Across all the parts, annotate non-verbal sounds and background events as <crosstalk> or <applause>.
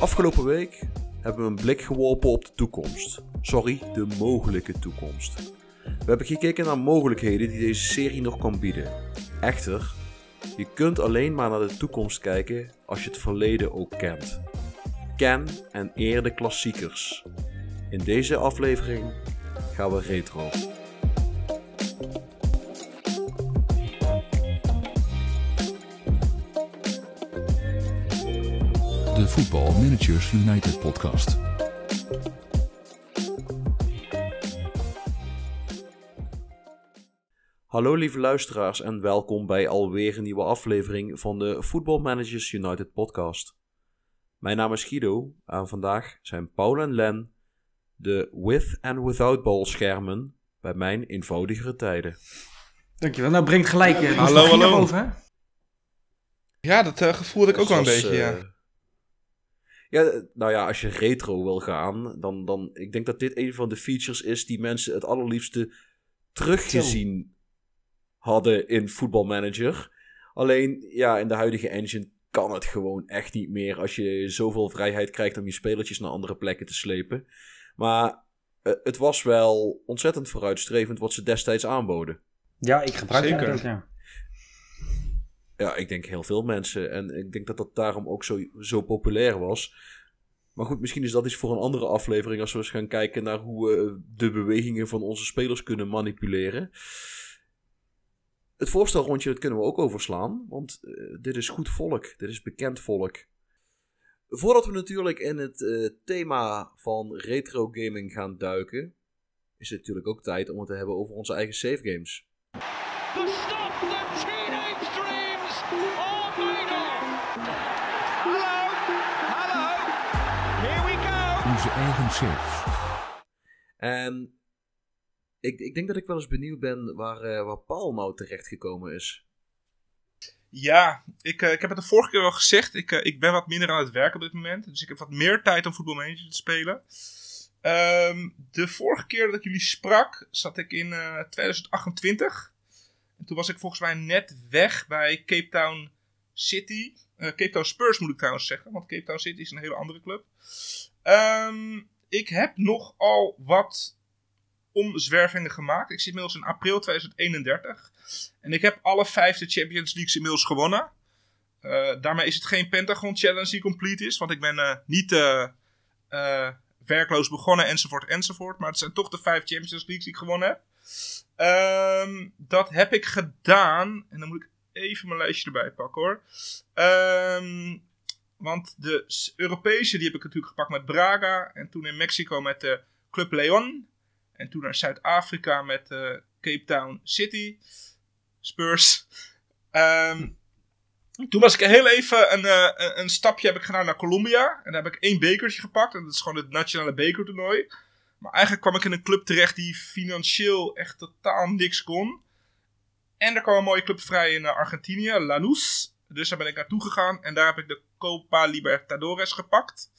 Afgelopen week hebben we een blik geworpen op de toekomst. Sorry, de mogelijke toekomst. We hebben gekeken naar mogelijkheden die deze serie nog kan bieden. Echter, je kunt alleen maar naar de toekomst kijken als je het verleden ook kent. Ken en eer de klassiekers. In deze aflevering gaan we retro. De Football Managers United podcast. Hallo lieve luisteraars en welkom bij alweer een nieuwe aflevering van de Football Managers United podcast. Mijn naam is Guido en vandaag zijn Paul en Len de with and without ball schermen bij mijn eenvoudigere tijden. Dankjewel. Nou, brengt gelijk eh, Hallo, nostalgie naar hallo. boven, hè? Ja, dat eh, gevoel had ik ook wel een beetje, eh, ja. Ja, nou ja, als je retro wil gaan, dan, dan... Ik denk dat dit een van de features is die mensen het allerliefste teruggezien hadden in Football Manager. Alleen, ja, in de huidige engine kan het gewoon echt niet meer als je zoveel vrijheid krijgt om je spelertjes naar andere plekken te slepen. Maar eh, het was wel ontzettend vooruitstrevend wat ze destijds aanboden. Ja, ik gebruik Zeker. het ook, ja. Ja, ik denk heel veel mensen. En ik denk dat dat daarom ook zo, zo populair was. Maar goed, misschien is dat iets voor een andere aflevering. Als we eens gaan kijken naar hoe we de bewegingen van onze spelers kunnen manipuleren. Het voorstelrondje dat kunnen we ook overslaan. Want eh, dit is goed volk. Dit is bekend volk. Voordat we natuurlijk in het eh, thema van retro gaming gaan duiken. Is het natuurlijk ook tijd om het te hebben over onze eigen save games. the stuff that teenage dreams are made of. Hello, hello, here we go. Onze eigen saves. En ik, ik denk dat ik wel eens benieuwd ben waar, eh, waar Paul nou terechtgekomen is. Ja, ik, eh, ik heb het de vorige keer al gezegd. Ik, eh, ik ben wat minder aan het werk op dit moment. Dus ik heb wat meer tijd om voetbalmanager te spelen. Ehm, de vorige keer dat ik jullie sprak, zat ik in eh, 2028. En toen was ik volgens mij net weg bij Cape Town City. Eh, Cape Town Spurs moet ik trouwens zeggen, want Cape Town City is een hele andere club. Ehm, ik heb nogal wat omzwervingen gemaakt. Ik zit inmiddels in april 2031. En ik heb alle vijf de Champions Leagues inmiddels gewonnen. Eh, daarmee is het geen Pentagon Challenge die complete is. Want ik ben eh, niet eh, werkloos begonnen enzovoort enzovoort. Maar het zijn toch de vijf Champions Leagues die ik gewonnen heb. Ehm, dat heb ik gedaan. En dan moet ik even mijn lijstje erbij pakken hoor. Ehm, want de Europese die heb ik natuurlijk gepakt met Braga. En toen in Mexico met de Club Leon. En toen naar Zuid-Afrika met eh, Cape Town City. Spurs. Ehm, toen was ik heel even een, eh, een, stapje heb ik gedaan naar Colombia. En daar heb ik één bekertje gepakt. En dat is gewoon het nationale bekertoernooi. Maar eigenlijk kwam ik in een club terecht die financieel echt totaal niks kon. En er kwam een mooie club vrij in eh, Argentinië, Lanús. Dus daar ben ik naartoe gegaan. En daar heb ik de Copa Libertadores gepakt.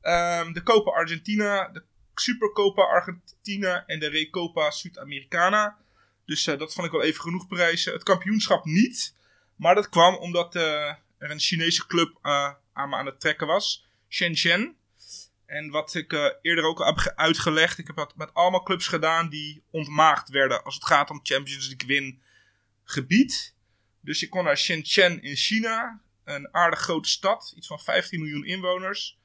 Ehm, de Copa Argentina, de Supercopa Argentina en de Recopa Sudamericana. Dus eh, dat vond ik wel even genoeg prijzen. Het kampioenschap niet. Maar dat kwam omdat eh, er een Chinese club eh, aan me aan het trekken was. Shenzhen. En wat ik eerder ook heb ge- uitgelegd. Ik heb dat met allemaal clubs gedaan die ontmaagd werden. Als het gaat om Champions League win gebied. Dus ik kon naar Shenzhen in China. Een aardig grote stad. Iets van 15 miljoen inwoners.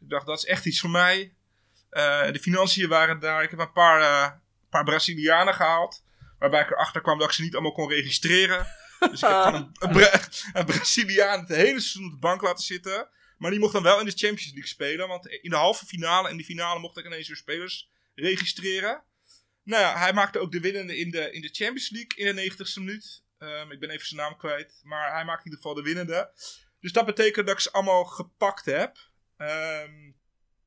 Ik dacht dat is echt iets voor mij. Eh, de financiën waren daar. Ik heb een paar, eh, paar Brazilianen gehaald. Waarbij ik erachter kwam dat ik ze niet allemaal kon registreren. Dus ik heb een, een, Bra- een Braziliaan het hele seizoen op de bank laten zitten. Maar die mocht dan wel in de Champions League spelen. Want in de halve finale en die finale mocht ik ineens weer spelers registreren. Nou ja, hij maakte ook de winnende in de, in de Champions League in de 90ste minuut. Ehm, ik ben even zijn naam kwijt. Maar hij maakte in ieder geval de winnende. Dus dat betekent dat ik ze allemaal gepakt heb. Ehm,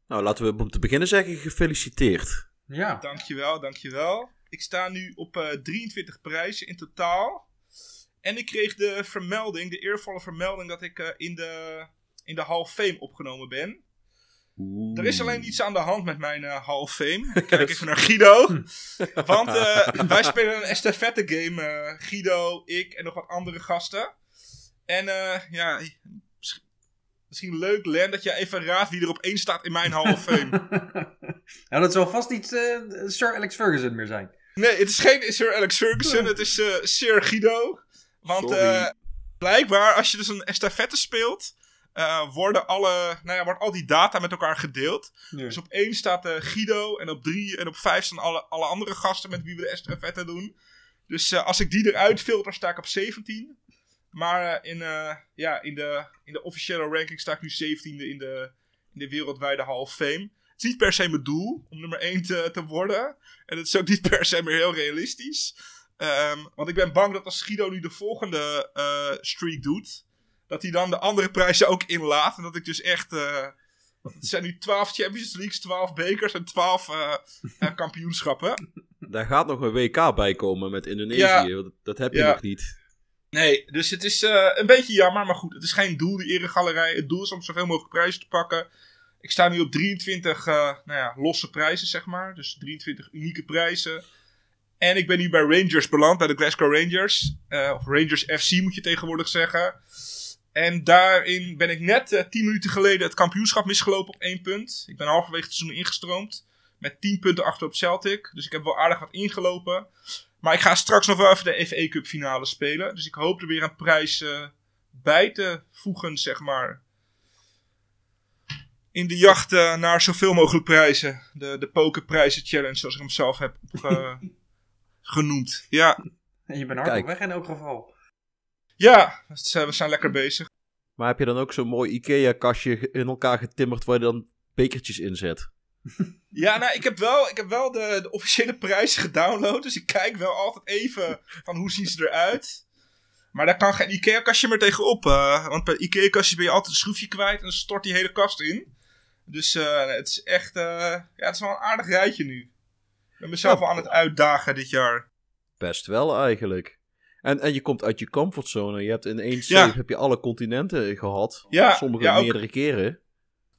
Nou, laten we om te beginnen zeggen gefeliciteerd. Ja. Dankjewel, dankjewel. Ik sta nu op eh 23 prijzen in totaal. En ik kreeg de vermelding, de eervolle vermelding, dat ik eh, in, de, in de Hall of Fame opgenomen ben. Oeh. Er is alleen iets aan de hand met mijn eh Hall of Fame. <laughs> Ik kijk even naar Guido. Want eh, wij spelen een estafette game. eh, Guido, ik en nog wat andere gasten. En eh, ja, misschien, leuk, Len, dat je even raadt wie er op één staat in mijn Hall of Fame. <laughs> nou, dat zal vast niet eh, Sir Alex Ferguson meer zijn. Nee, het is geen Sir Alex Ferguson, het is eh, Sir Guido. Want Sorry. eh, blijkbaar, als je dus een estafette speelt, eh, worden alle, nou ja, wordt al die data met elkaar gedeeld. Dus op één staat eh, Guido en op drie en op vijf staan alle, alle andere gasten met wie we de estafette doen. Dus eh, als ik die eruit filter, sta ik op 17. Maar eh, in, eh, ja, in, de, in de officiële ranking sta ik nu 17e in de, in de wereldwijde Hall of Fame. Het is niet per se mijn doel om nummer 1 te, te worden. En het is ook niet <laughs> per se meer heel realistisch. Ehm, want ik ben bang dat als Guido nu de volgende eh, streak doet, dat hij dan de andere prijzen ook inlaat. En dat ik dus echt. het zijn nu 12 Champions Leagues, 12 bekers en 12 eh, eh, kampioenschappen. Daar gaat nog een WK bij komen met Indonesië. Ja. Dat, dat heb je Ja. nog niet. Nee, dus het is eh, een beetje jammer, maar goed, het is geen doel, die eregalerij. Het doel is om zoveel mogelijk prijzen te pakken. Ik sta nu op 23 eh, nou ja, losse prijzen, zeg maar. Dus 23 unieke prijzen. En ik ben nu bij Rangers beland, bij de Glasgow Rangers. Eh, of Rangers FC moet je tegenwoordig zeggen. En daarin ben ik net eh 10 minuten geleden het kampioenschap misgelopen op 1 punt. Ik ben halverwege het seizoen ingestroomd. Met 10 punten achter op Celtic. Dus ik heb wel aardig wat ingelopen. Maar ik ga straks nog wel even de FA Cup finale spelen. Dus ik hoop er weer een prijs eh, bij te voegen, zeg maar. In de jacht eh, naar zoveel mogelijk prijzen. De, de pokerprijzen challenge, zoals ik hem zelf heb eh, <laughs> genoemd. Ja, Je bent hard op weg in elk geval. ja we zijn lekker bezig. Maar heb je dan ook zo'n mooi IKEA-kastje in elkaar getimmerd waar je dan bekertjes in zet? <laughs> Ja, nou, ik heb wel, ik heb wel de, de officiële prijzen gedownload. Dus ik kijk wel altijd even van hoe zien ze eruit. Maar daar kan geen IKEA-kastje meer tegenop. eh, want bij IKEA-kastjes ben je altijd een schroefje kwijt en dan stort die hele kast in. Dus eh, het is echt, eh, ja, het is wel een aardig rijtje nu. Ik ben mezelf Ja. wel aan het uitdagen dit jaar. Best wel eigenlijk. En, en je komt uit je comfortzone. Je hebt in één Ja. save heb je alle continenten gehad. Ja, Sommige ja, meerdere keren.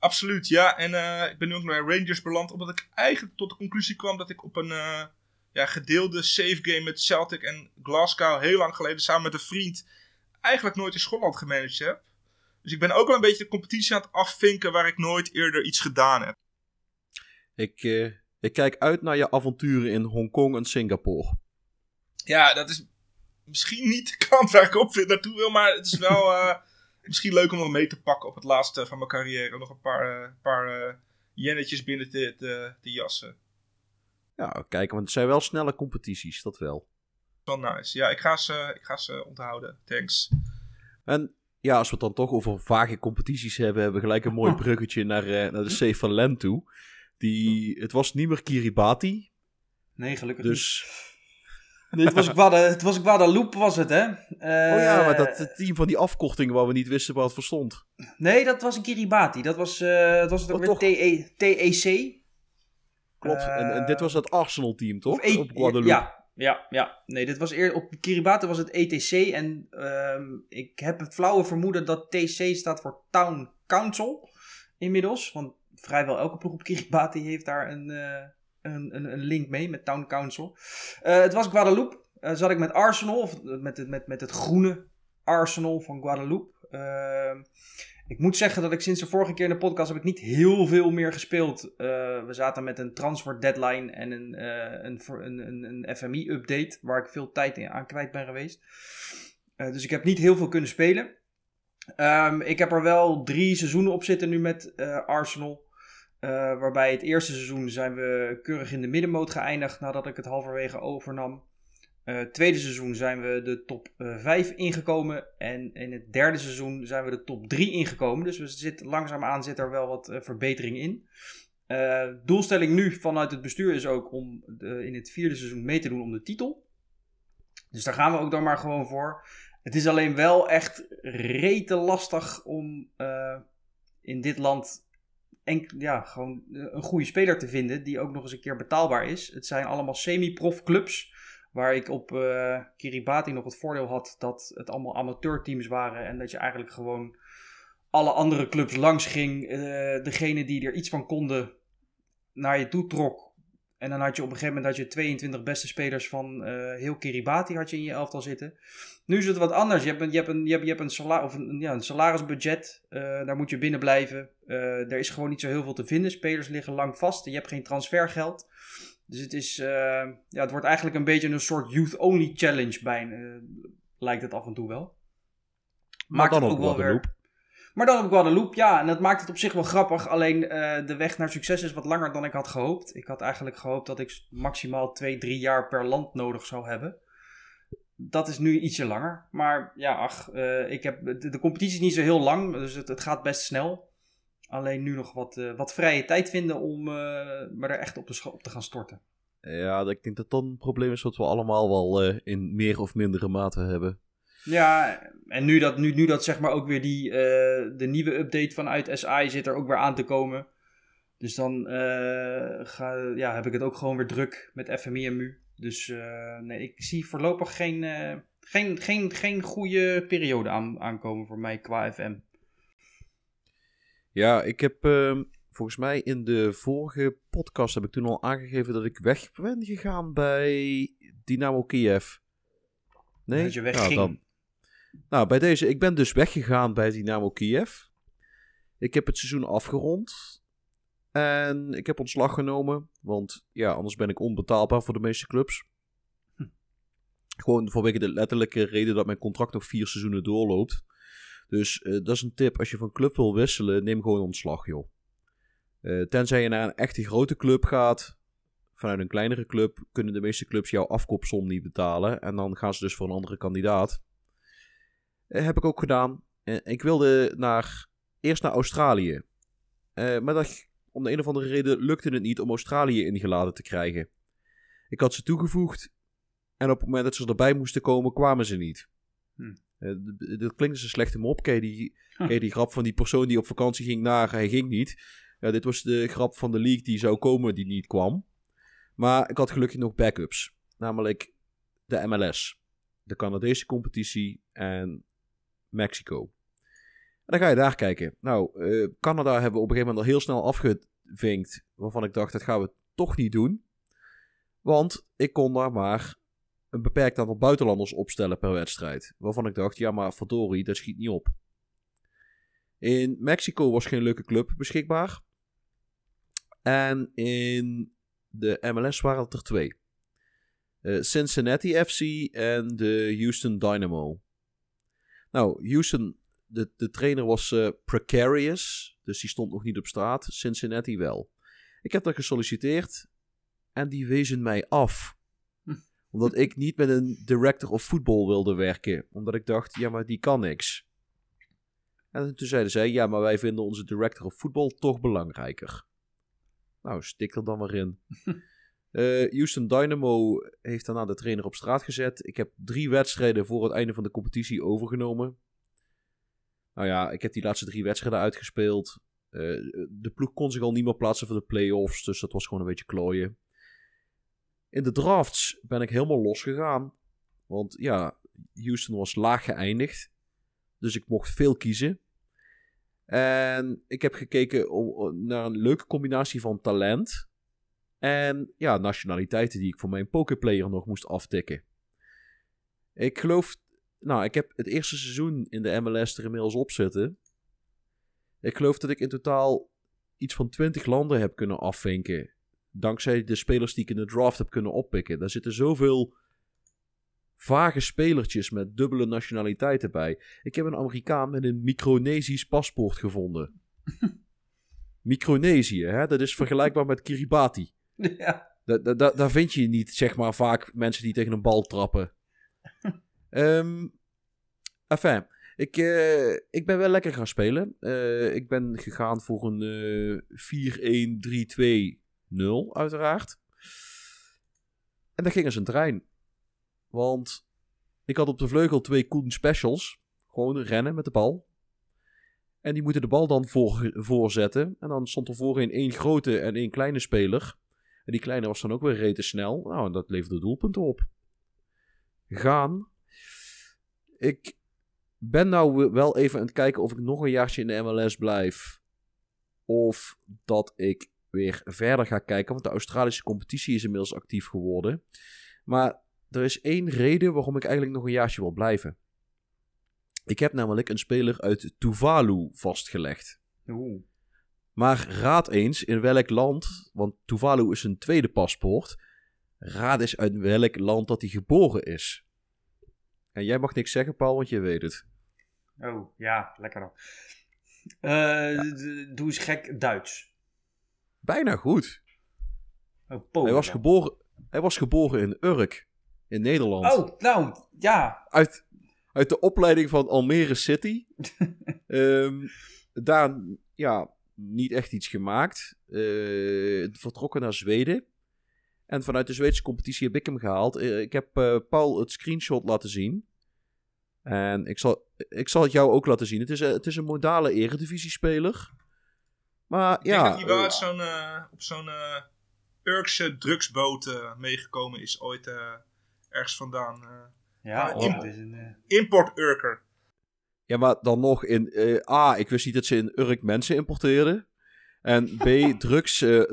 Absoluut, ja. En eh, ik ben nu ook bij Rangers beland, omdat ik eigenlijk tot de conclusie kwam dat ik op een eh, ja, gedeelde save game met Celtic en Glasgow heel lang geleden samen met een vriend eigenlijk nooit in Schotland gemanaged heb. Dus ik ben ook wel een beetje de competitie aan het afvinken waar ik nooit eerder iets gedaan heb. Ik, eh, ik kijk uit naar je avonturen in Hongkong en Singapore. Ja, dat is misschien niet de kant waar ik op vind naartoe wil, maar het is wel <laughs> misschien leuk om nog mee te pakken op het laatste van mijn carrière. Nog een paar, eh, paar eh, jennetjes binnen te, te, te jassen. Ja, kijken, want het zijn wel snelle competities, dat wel. Wel nice. Ja, ik ga ze, ik ga ze onthouden. Thanks. En ja, als we het dan toch over vage competities hebben, hebben we gelijk een mooi <laughs> bruggetje naar, eh, naar de save van Len toe. Die, het was niet meer Kiribati, Nee, gelukkig dus... niet. Nee, het was <laughs> Guada, het was Guadeloupe, was het, hè? Eh, Oh ja, maar dat het team van die afkorting waar we niet wisten wat het voor stond. Nee, dat was een Kiribati. Dat was, eh dat was het ook Oh, weer TE, TEC. Klopt. en, en dit was het Arsenal-team, toch? E- Op Guadeloupe. Ja, ja, ja. Nee, dit was eer, op Kiribati was het ETC. En ehm, ik heb het flauwe vermoeden dat TC staat voor Town Council inmiddels. Want vrijwel elke ploeg op Kiribati heeft daar een, eh, een, een, link mee met Town Council. Eh, het was Guadeloupe. Eh, zat ik met Arsenal, of met, het- met, met het groene Arsenal van Guadeloupe. Ehm, ik moet zeggen dat ik sinds de vorige keer in de podcast heb ik niet heel veel meer gespeeld. Eh, we zaten met een transfer deadline en een, een, een, een, FMI-update waar ik veel tijd in aan kwijt ben geweest. Dus ik heb niet heel veel kunnen spelen. Ehm, ik heb er wel drie seizoenen op zitten nu met Arsenal. Eh, waarbij het eerste seizoen zijn we keurig in de middenmoot geëindigd nadat ik het halverwege overnam. Eh, het tweede seizoen zijn we de top 5 ingekomen. En in het derde seizoen zijn we de top 3 ingekomen. Dus we zitten, langzaamaan zit er wel wat eh, verbetering in. Eh, doelstelling nu vanuit het bestuur is ook om de- in het vierde seizoen mee te doen om de titel. Dus daar gaan we ook dan maar gewoon voor. Het is alleen wel echt rete lastig om eh, in dit land enk, ja, gewoon eh, een goede speler te vinden die ook nog eens een keer betaalbaar is. Het zijn allemaal semi-prof clubs. Waar ik op eh, Kiribati nog het voordeel had dat het allemaal amateurteams waren. En dat je eigenlijk gewoon alle andere clubs langs ging. eh degene die er iets van konden naar je toe trok. En dan had je op een gegeven moment had je 22 beste spelers van eh, heel Kiribati had je in je elftal zitten. Nu is het wat anders. Je hebt een, je hebt een, je hebt, je hebt een, sala of een, ja, een salarisbudget. eh, daar moet je binnen blijven. Eh, er is gewoon niet zo heel veel te vinden. Spelers liggen lang vast. Je hebt geen transfergeld. Dus het, is, ja, het wordt eigenlijk een beetje een soort youth-only challenge bij. eh, lijkt het af en toe wel. Maakt dan het op ook wel weer. Maar dan op Guadeloupe, ja. En dat maakt het op zich wel grappig. Alleen eh, de weg naar succes is wat langer dan ik had gehoopt. Ik had eigenlijk gehoopt dat ik maximaal 2, 3 jaar per land nodig zou hebben. Dat is nu ietsje langer. Maar ja, ach, eh, ik heb, de, competitie is niet zo heel lang. Dus het, gaat best snel. Alleen nu nog wat, eh, wat vrije tijd vinden om me er echt op, de op te gaan storten. Ja, ik denk dat dat een probleem is wat we allemaal wel in meer of mindere mate hebben. Ja, en nu dat, nu, nu dat zeg maar ook weer die, eh, de nieuwe update vanuit SI zit er ook weer aan te komen. Dus dan eh, ga, ja, heb ik het ook gewoon weer druk met FMI en MU. Dus eh, nee, ik zie voorlopig geen, geen, geen, geen goede periode aan, aankomen voor mij qua FM. Ja, ik heb ehm, volgens mij in de vorige podcast heb ik toen al aangegeven dat ik weg ben gegaan bij Dynamo Kiev. Nee? Dat je Nou, dan- nou, bij deze, ik ben dus weggegaan bij Dynamo Kiev. Ik heb het seizoen afgerond. En ik heb ontslag genomen. Want ja, anders ben ik onbetaalbaar voor de meeste clubs. Hm. Gewoon vanwege de letterlijke reden dat mijn contract nog vier seizoenen doorloopt. Dus eh, dat is een tip. Als je van club wil wisselen, neem gewoon ontslag, joh. Eh, tenzij je naar een echte grote club gaat, vanuit een kleinere club, kunnen de meeste clubs jouw afkoopsom niet betalen. En dan gaan ze dus voor een andere kandidaat. Eh, heb ik ook gedaan. Eh, ik wilde naar, eerst naar Australië. Eh, maar dat, om de een of andere reden lukte het niet om Australië ingeladen te krijgen. Ik had ze toegevoegd. En op het moment dat ze erbij moesten komen, kwamen ze niet. Hm. Dat klinkt als een slechte mop. Ken je, die, Huh. ken je die grap van die persoon die op vakantie ging naar, hij ging niet. Ja, dit was de grap van de league die zou komen, die niet kwam. Maar ik had gelukkig nog backups. Namelijk de MLS, de Canadese competitie en Mexico. En dan ga je daar kijken. Nou, eh, Canada hebben we op een gegeven moment al heel snel afgevinkt. Waarvan ik dacht, dat gaan we toch niet doen. Want ik kon daar maar een beperkt aantal buitenlanders opstellen per wedstrijd. Waarvan ik dacht, ja maar verdorie, dat schiet niet op. In Mexico was geen leuke club beschikbaar. En in de MLS waren het er twee. Eh, Cincinnati FC en de Houston Dynamo. Nou, Houston, de, de trainer was eh, precarious, dus die stond nog niet op straat. Cincinnati wel. Ik heb daar gesolliciteerd en die wezen mij af. <laughs> Omdat ik niet met een director of football wilde werken. Omdat ik dacht, ja, maar die kan niks. En toen zeiden zij, ja, maar wij vinden onze director of football toch belangrijker. Nou, stik er dan maar in. <laughs> Eh, Houston Dynamo heeft daarna de trainer op straat gezet. Ik heb drie wedstrijden voor het einde van de competitie overgenomen. Nou ja, ik heb die laatste drie wedstrijden uitgespeeld. Eh, de ploeg kon zich al niet meer plaatsen voor de play-offs, dus dat was gewoon een beetje klooien. In de drafts ben ik helemaal losgegaan. Want ja, Houston was laag geëindigd. Dus ik mocht veel kiezen. En ik heb gekeken naar een leuke combinatie van talent. En ja, nationaliteiten die ik voor mijn pokerplayer nog moest aftikken. Ik geloof. Nou, ik heb het eerste seizoen in de MLS er inmiddels op zitten. Ik geloof dat ik in totaal iets van 20 landen heb kunnen afvinken. Dankzij de spelers die ik in de draft heb kunnen oppikken. Daar zitten zoveel vage spelertjes met dubbele nationaliteiten bij. Ik heb een Amerikaan met een Micronesisch paspoort gevonden. <laughs> Micronesië, hè? dat is vergelijkbaar met Kiribati. <laughs> ja. Da- da- da- daar vind je niet, zeg maar, vaak mensen die tegen een bal trappen. <laughs> Ehm enfin, ik, eh, ik ben wel lekker gaan spelen. Eh, ik ben gegaan voor een eh 4-1-3-2-0, uiteraard. En dat ging als een trein. Want ik had op de vleugel twee Koen Specials. Gewoon rennen met de bal. En die moeten de bal dan voor, voorzetten. En dan stond er voorin één grote en één kleine speler. En die kleine was dan ook weer rete snel. Nou, en dat leverde doelpunten op. Gaan. Ik ben nou wel even aan het kijken of ik nog een jaartje in de MLS blijf. Of dat ik weer verder ga kijken. Want de Australische competitie is inmiddels actief geworden. Maar er is één reden waarom ik eigenlijk nog een jaartje wil blijven. Ik heb namelijk een speler uit Tuvalu vastgelegd. Oeh. Maar raad eens in welk land, want Tuvalu is een tweede paspoort. Raad eens uit welk land dat hij geboren is. En jij mag niks zeggen, Paul, want je weet het. Oh, ja, lekker dan. Eh, d- Doe eens gek Duits. Bijna goed. Oh, Polen Hij was, geboren, hij was geboren in Urk, in Nederland. Oh, nou, ja. Uit, uit de opleiding van Almere City. <laughs> Ehm, daar, ja, niet echt iets gemaakt. Eh, vertrokken naar Zweden. En vanuit de Zweedse competitie heb ik hem gehaald. Eh, ik heb eh, Paul het screenshot laten zien. En ik zal, ik zal het jou ook laten zien. Het is, het is een modale eredivisiespeler. Maar Ik denk ja, dat hij zo'n, op zo'n Urkse drugsboot meegekomen is ooit ergens vandaan. eh. Ja, oh, Import-Urker. Ja, maar dan nog in... eh, A, ik wist niet dat ze in Urk mensen importeerden. En B, <laughs>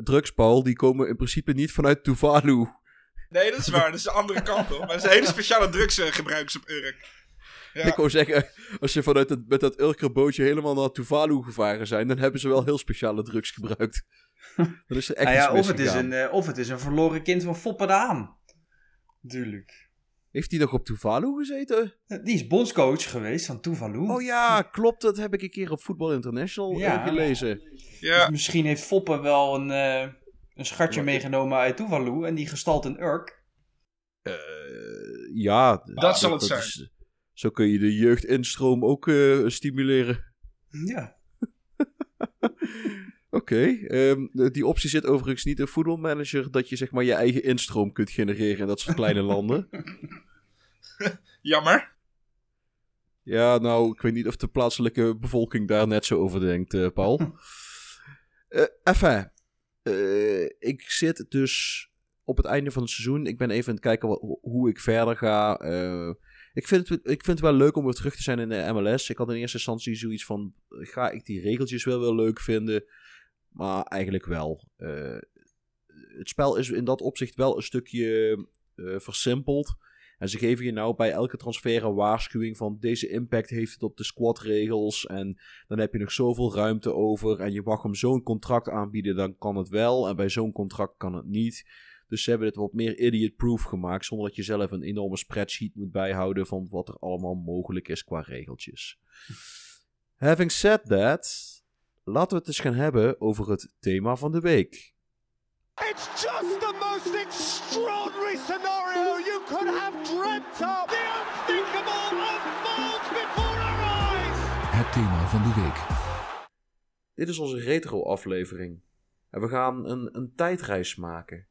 drugs, Paul, die komen in principe niet vanuit Tuvalu. Nee, dat is waar. Dat is de andere kant op. Maar er zijn hele speciale drugsgebruikers op Urk. Ja. Ik wou zeggen, als je vanuit het, met dat Urker bootje helemaal naar Tuvalu gevaren zijn, dan hebben ze wel heel speciale drugs gebruikt. <laughs> Dan is er echt nou ja, of, het is een, eh, of het is een verloren kind van Foppe de Haan. Tuurlijk. Heeft hij nog op Tuvalu gezeten? Eh, Die is bondscoach geweest van Tuvalu. Oh ja, klopt. Dat heb ik een keer op Football International eh, Ja. gelezen. Ja, Dus misschien heeft Foppe wel een, eh, een schatje Maar- meegenomen uit Tuvalu en die gestald in Urk. Eh, ja, Dat zal het zijn. is- zo kun je de jeugdinstroom ook eh, stimuleren. Ja. <laughs> Oké, ehm, die optie zit overigens niet in Football Manager dat je zeg maar je eigen instroom kunt genereren in dat soort kleine landen. <laughs> <laughs> jammer. Ja, nou, ik weet niet of de plaatselijke bevolking daar net zo over denkt, eh, Paul. <laughs> Eh enfin, eh, ik zit dus op het einde van het seizoen. Ik ben even aan het kijken wat- hoe ik verder ga. Ik, vind het, ik vind het wel leuk om weer terug te zijn in de MLS. Ik had in eerste instantie zoiets van, ga ik die regeltjes wel weer leuk vinden? Maar eigenlijk wel. Het spel is in dat opzicht wel een stukje versimpeld. En ze geven je nou bij elke transfer een waarschuwing van deze impact heeft het op de squadregels. En dan heb je nog zoveel ruimte over. En je mag hem zo'n contract aanbieden, dan kan het wel. En bij zo'n contract kan het niet. Dus ze hebben het wat meer idiot-proof gemaakt. Zonder dat je zelf een enorme spreadsheet moet bijhouden van wat er allemaal mogelijk is qua regeltjes. Having said that, laten we het eens gaan hebben over het thema van de week. It's just most extraordinary scenario you could have dreamt of. The unthinkable unfolds before our eyes. Het thema van de week. Dit is onze retro-aflevering. En we gaan een, een tijdreis maken.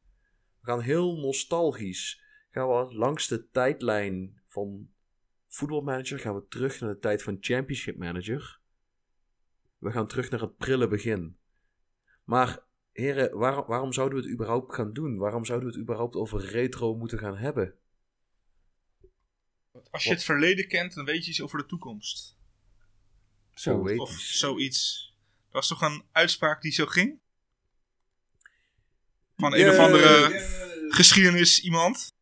We gaan heel nostalgisch. Gaan we langs de tijdlijn van voetbalmanager. Gaan we terug naar de tijd van Championship Manager. We gaan terug naar het prille begin. Maar, heren, waar- waarom zouden we het überhaupt gaan doen? Waarom zouden we het überhaupt over retro moeten gaan hebben? Als je het verleden kent, dan weet je iets over de toekomst. Zo. Poëtisch. Of zoiets. Dat was toch een uitspraak die zo ging? Van een of andere geschiedenis iemand.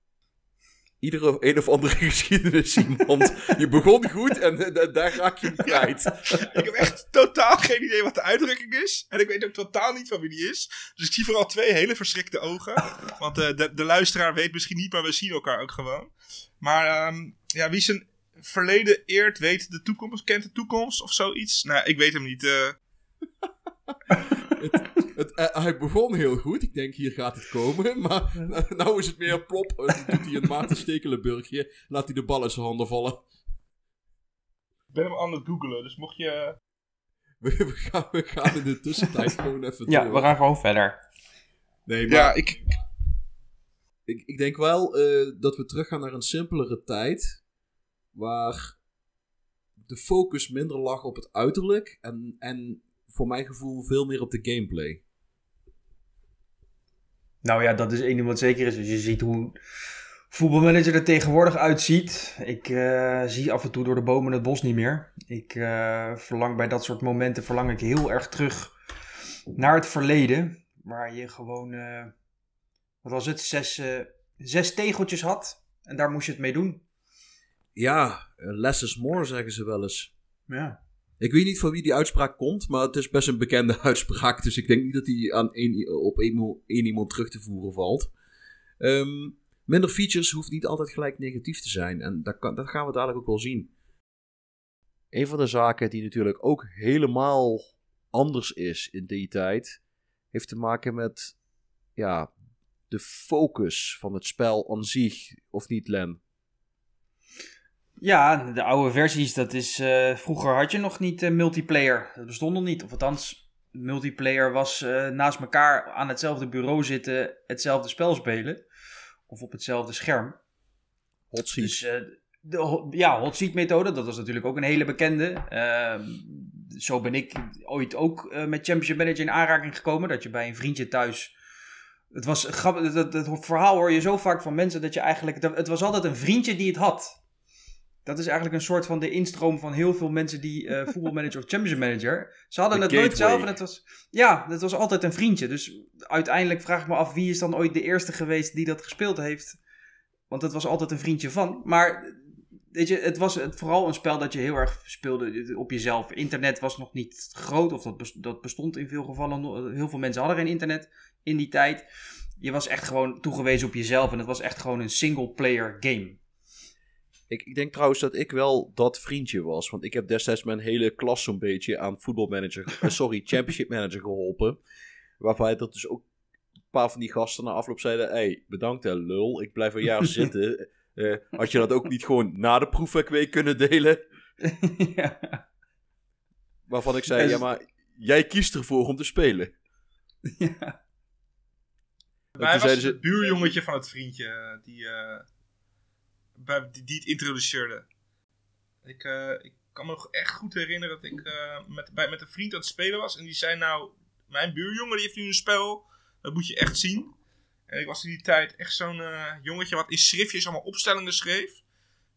Iedere een of andere <laughs> geschiedenis iemand. Je begon goed en eh, da- daar raak je hem kwijt. <laughs> Ik heb echt totaal geen idee wat de uitdrukking is. En ik weet ook totaal niet van wie die is. Dus ik zie vooral twee hele verschrikte ogen. Want eh, de, de luisteraar weet misschien niet, maar we zien elkaar ook gewoon. Maar ehm, ja, wie zijn verleden eert, weet de toekomst, kent de toekomst of zoiets. Nou, ik weet hem niet. eh. Het, eh, hij begon heel goed. Ik denk, hier gaat het komen. <laughs> Maar nou is het meer plop. Dan doet hij een Maarten Stekelenburgje. Laat hij de bal in zijn handen vallen. Ik ben hem aan het googelen, dus mocht je... We, we gaan, we gaan in de tussentijd <laughs> gewoon even Ja, door. we gaan gewoon verder. Nee, maar Ja, ik... ik, ik denk wel eh, dat we teruggaan naar een simpelere tijd. Waar de focus minder lag op het uiterlijk. En, en voor mijn gevoel veel meer op de gameplay. Nou ja, dat is één ding wat zeker is. Dus je ziet hoe voetbalmanager er tegenwoordig uitziet. Ik eh, zie af en toe door de bomen het bos niet meer. Ik eh, verlang bij dat soort momenten verlang ik heel erg terug naar het verleden. Waar je gewoon, eh, wat was het, zes, zes tegeltjes had. En daar moest je het mee doen. Ja, less is more, zeggen ze wel eens. Ja. Ik weet niet van wie die uitspraak komt, maar het is best een bekende <laughs> uitspraak. Dus ik denk niet dat die aan één, op één, iemand terug te voeren valt. Ehm, minder features hoeft niet altijd gelijk negatief te zijn. En dat, dat gaan we dadelijk ook wel zien. Een van de zaken die natuurlijk ook helemaal anders is in die tijd, heeft te maken met ja, de focus van het spel aan zich, of niet, Len? Ja, de oude versies, dat is. eh, vroeger had je nog niet eh, multiplayer. Dat bestond nog niet. Of althans, multiplayer was eh, naast elkaar aan hetzelfde bureau zitten, hetzelfde spel spelen. Of op hetzelfde scherm. Hot seat. Dus de ja, hot seat methode, dat was natuurlijk ook een hele bekende. Ehm, zo ben ik ooit ook met Championship Manager in aanraking gekomen. Dat je bij een vriendje thuis. Het was grappig, dat, dat, dat verhaal hoor je zo vaak van mensen dat je eigenlijk. dat- het was altijd een vriendje die het had. Dat is eigenlijk een soort van de instroom van heel veel mensen die eh <laughs> voetbalmanager of championship manager. Ze hadden De het nooit zelf en het was. Ja, het was altijd een vriendje. Dus uiteindelijk vraag ik me af wie is dan ooit de eerste geweest die dat gespeeld heeft. Want het was altijd een vriendje van. Maar weet je, het was vooral een spel dat je heel erg speelde op jezelf. Internet was nog niet groot, of dat, bes- dat bestond in veel gevallen. Heel veel mensen hadden geen internet in die tijd. Je was echt gewoon toegewezen op jezelf en het was echt gewoon een single player game. Ik, ik denk trouwens dat ik wel dat vriendje was. Want ik heb destijds mijn hele klas zo'n beetje aan voetbalmanager, eh, <laughs> sorry, championship manager geholpen. Waarbij dat dus ook een paar van die gasten na afloop zeiden: hey, bedankt hè, lul, ik blijf een jaar <laughs> zitten. Eh, had je dat ook niet gewoon na de proefwerkweek kunnen delen? <laughs> ja. Waarvan ik zei: En- ja, maar jij kiest ervoor om te spelen. ja. Toen was het buurjongetje van het vriendje eh, die, eh, die, die het introduceerde. Ik, eh, ik kan me nog echt goed herinneren dat ik eh, met, bij, met een vriend aan het spelen was. En die zei nou, mijn buurjongen die heeft nu een spel, dat moet je echt zien. En ik was in die tijd echt zo'n eh, jongetje wat in schriftjes allemaal opstellingen schreef.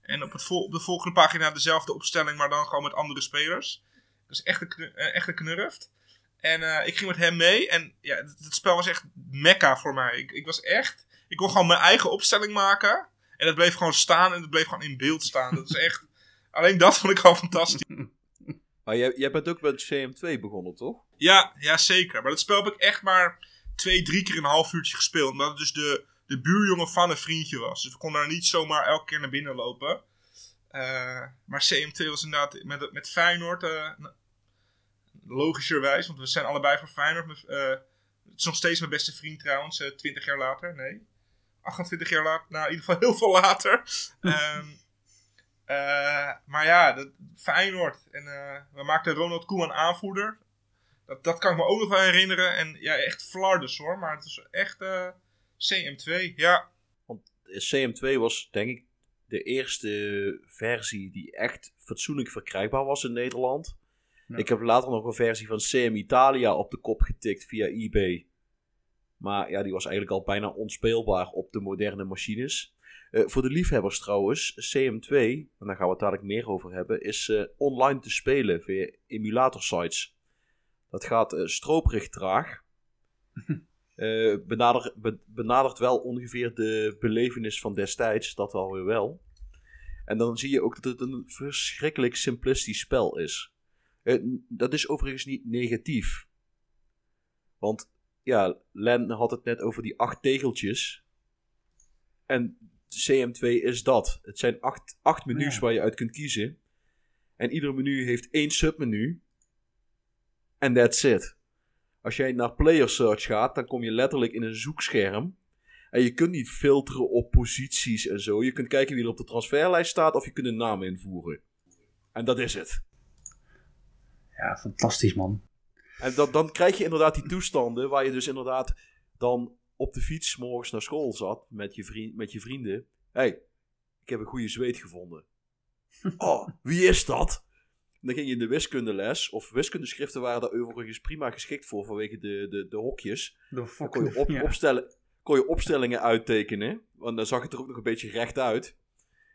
En op, het vol- op de volgende pagina dezelfde opstelling, maar dan gewoon met andere spelers. Dat is echt een, echt een knurft. En ik ging met hem mee. En ja, het, het spel was echt mekka voor mij. Ik, ik was echt... Ik kon gewoon mijn eigen opstelling maken. En dat bleef gewoon staan. En het bleef gewoon in beeld staan. Dat is echt... Alleen dat vond ik al fantastisch. <laughs> Maar jij, jij bent ook met CM2 begonnen, toch? Ja, ja, zeker. Maar dat spel heb ik echt maar twee, drie keer een half uurtje gespeeld. Omdat het dus de, de buurjongen van een vriendje was. Dus we konden daar niet zomaar elke keer naar binnen lopen. Eh, maar CM2 was inderdaad met, met Feyenoord... eh, logischerwijs, want we zijn allebei voor Feyenoord. Met, eh, het is nog steeds mijn beste vriend trouwens, 20 jaar later. Nee, 28 jaar later. Nou, in ieder geval heel veel later. <laughs> Ehm, eh, maar ja, dat, Feyenoord. En eh, we maakten Ronald Koeman aanvoerder. Dat, dat kan ik me ook nog wel herinneren. En ja, echt flardes hoor. Maar het is echt eh, CM2. Ja, CM2 was denk ik de eerste versie die echt fatsoenlijk verkrijgbaar was in Nederland. Ja. Ik heb later nog een versie van CM Italia op de kop getikt via eBay. Maar ja, die was eigenlijk al bijna onspeelbaar op de moderne machines. Eh, voor de liefhebbers trouwens, CM2, en daar gaan we het dadelijk meer over hebben, is eh, online te spelen via emulatorsites. Dat gaat eh, stroperig traag. <laughs> Benader, be- benadert wel ongeveer de belevenis van destijds, dat wel weer wel. En dan zie je ook dat het een verschrikkelijk simplistisch spel is. Dat is overigens niet negatief. Want ja, Len had het net over die acht tegeltjes. En CM2 is dat. Het zijn acht, acht menus Ja. waar je uit kunt kiezen. En ieder menu heeft één submenu. En that's it. Als jij naar Player Search gaat, dan kom je letterlijk in een zoekscherm. En je kunt niet filteren op posities en zo. Je kunt kijken wie er op de transferlijst staat of je kunt een naam invoeren. En dat is het. ja, fantastisch man. En dat, dan krijg je inderdaad die toestanden waar je dus inderdaad dan op de fiets morgens naar school zat met je, vriend, met je vrienden. Hé, hey, ik heb een goede zweet gevonden. <laughs> Oh, wie is dat? En dan ging je in de wiskundeles, of wiskundeschriften waren daar overigens prima geschikt voor vanwege de, de, de hokjes. De Dan kon je op, ja. opstellen, kon je opstellingen uittekenen. Want dan zag het er ook nog een beetje recht uit.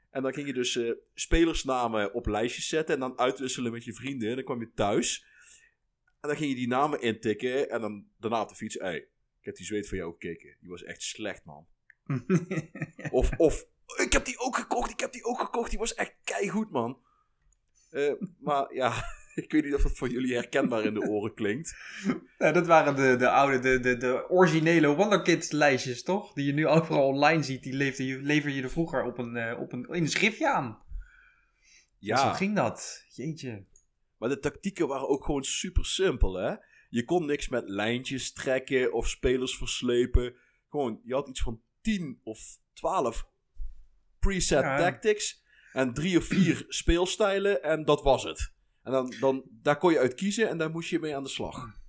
En dan ging je dus eh, spelersnamen op lijstjes zetten en dan uitwisselen met je vrienden. En dan kwam je thuis. En dan ging je die namen intikken en dan daarna op de fiets. Hey, ik heb die zweet van jou gekeken. Die was echt slecht, man. <laughs> Of, of ik heb die ook gekocht, ik heb die ook gekocht. Die was echt keigoed, man. Eh, maar ja, <laughs> ik weet niet of dat voor jullie herkenbaar in de oren klinkt. Ja, dat waren de, de oude, de, de, de originele Wonderkids lijstjes, toch? Die je nu overal online ziet. Die lever je, lever je er vroeger op een, eh, op een, in een schriftje aan. Ja. Zo ging dat. Jeetje. Maar de tactieken waren ook gewoon super simpel, hè. Je kon niks met lijntjes trekken of spelers verslepen. Gewoon, je had iets van 10 of 12 preset Ja. tactics. En drie of vier <clears throat> speelstijlen en dat was het. En dan, dan, daar kon je uit kiezen en daar moest je mee aan de slag.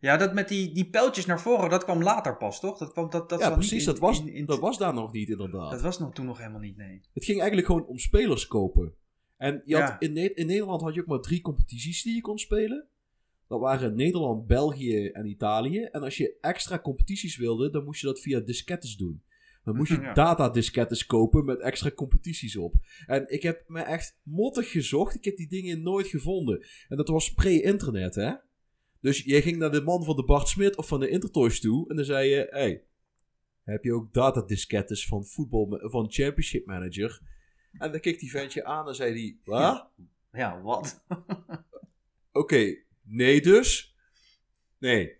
Ja, dat met die, die pijltjes naar voren, dat kwam later pas, toch? Dat, kwam, dat, dat ja, precies. in- dat, was, in- in- dat was daar nog niet, inderdaad. dat was nog, toen nog helemaal niet, nee. Het ging eigenlijk gewoon om spelers kopen. En je had, Ja. in, Ne- in Nederland had je ook maar drie competities die je kon spelen. Dat waren Nederland, België en Italië. En als je extra competities wilde, dan moest je dat via diskettes doen. Dan moest je <laughs> Ja. datadiskettes kopen met extra competities op. En ik heb me echt mottig gezocht. Ik heb die dingen nooit gevonden. En dat was pre-internet, hè? Dus je ging naar de man van de Bart Smit of van de Intertoys toe. En dan zei je: Hey, heb je ook datadiskettes van voetbal, van Championship Manager? En dan keek die ventje aan en zei hij: Wat? Ja, wat? <laughs> Oké, nee dus? Nee.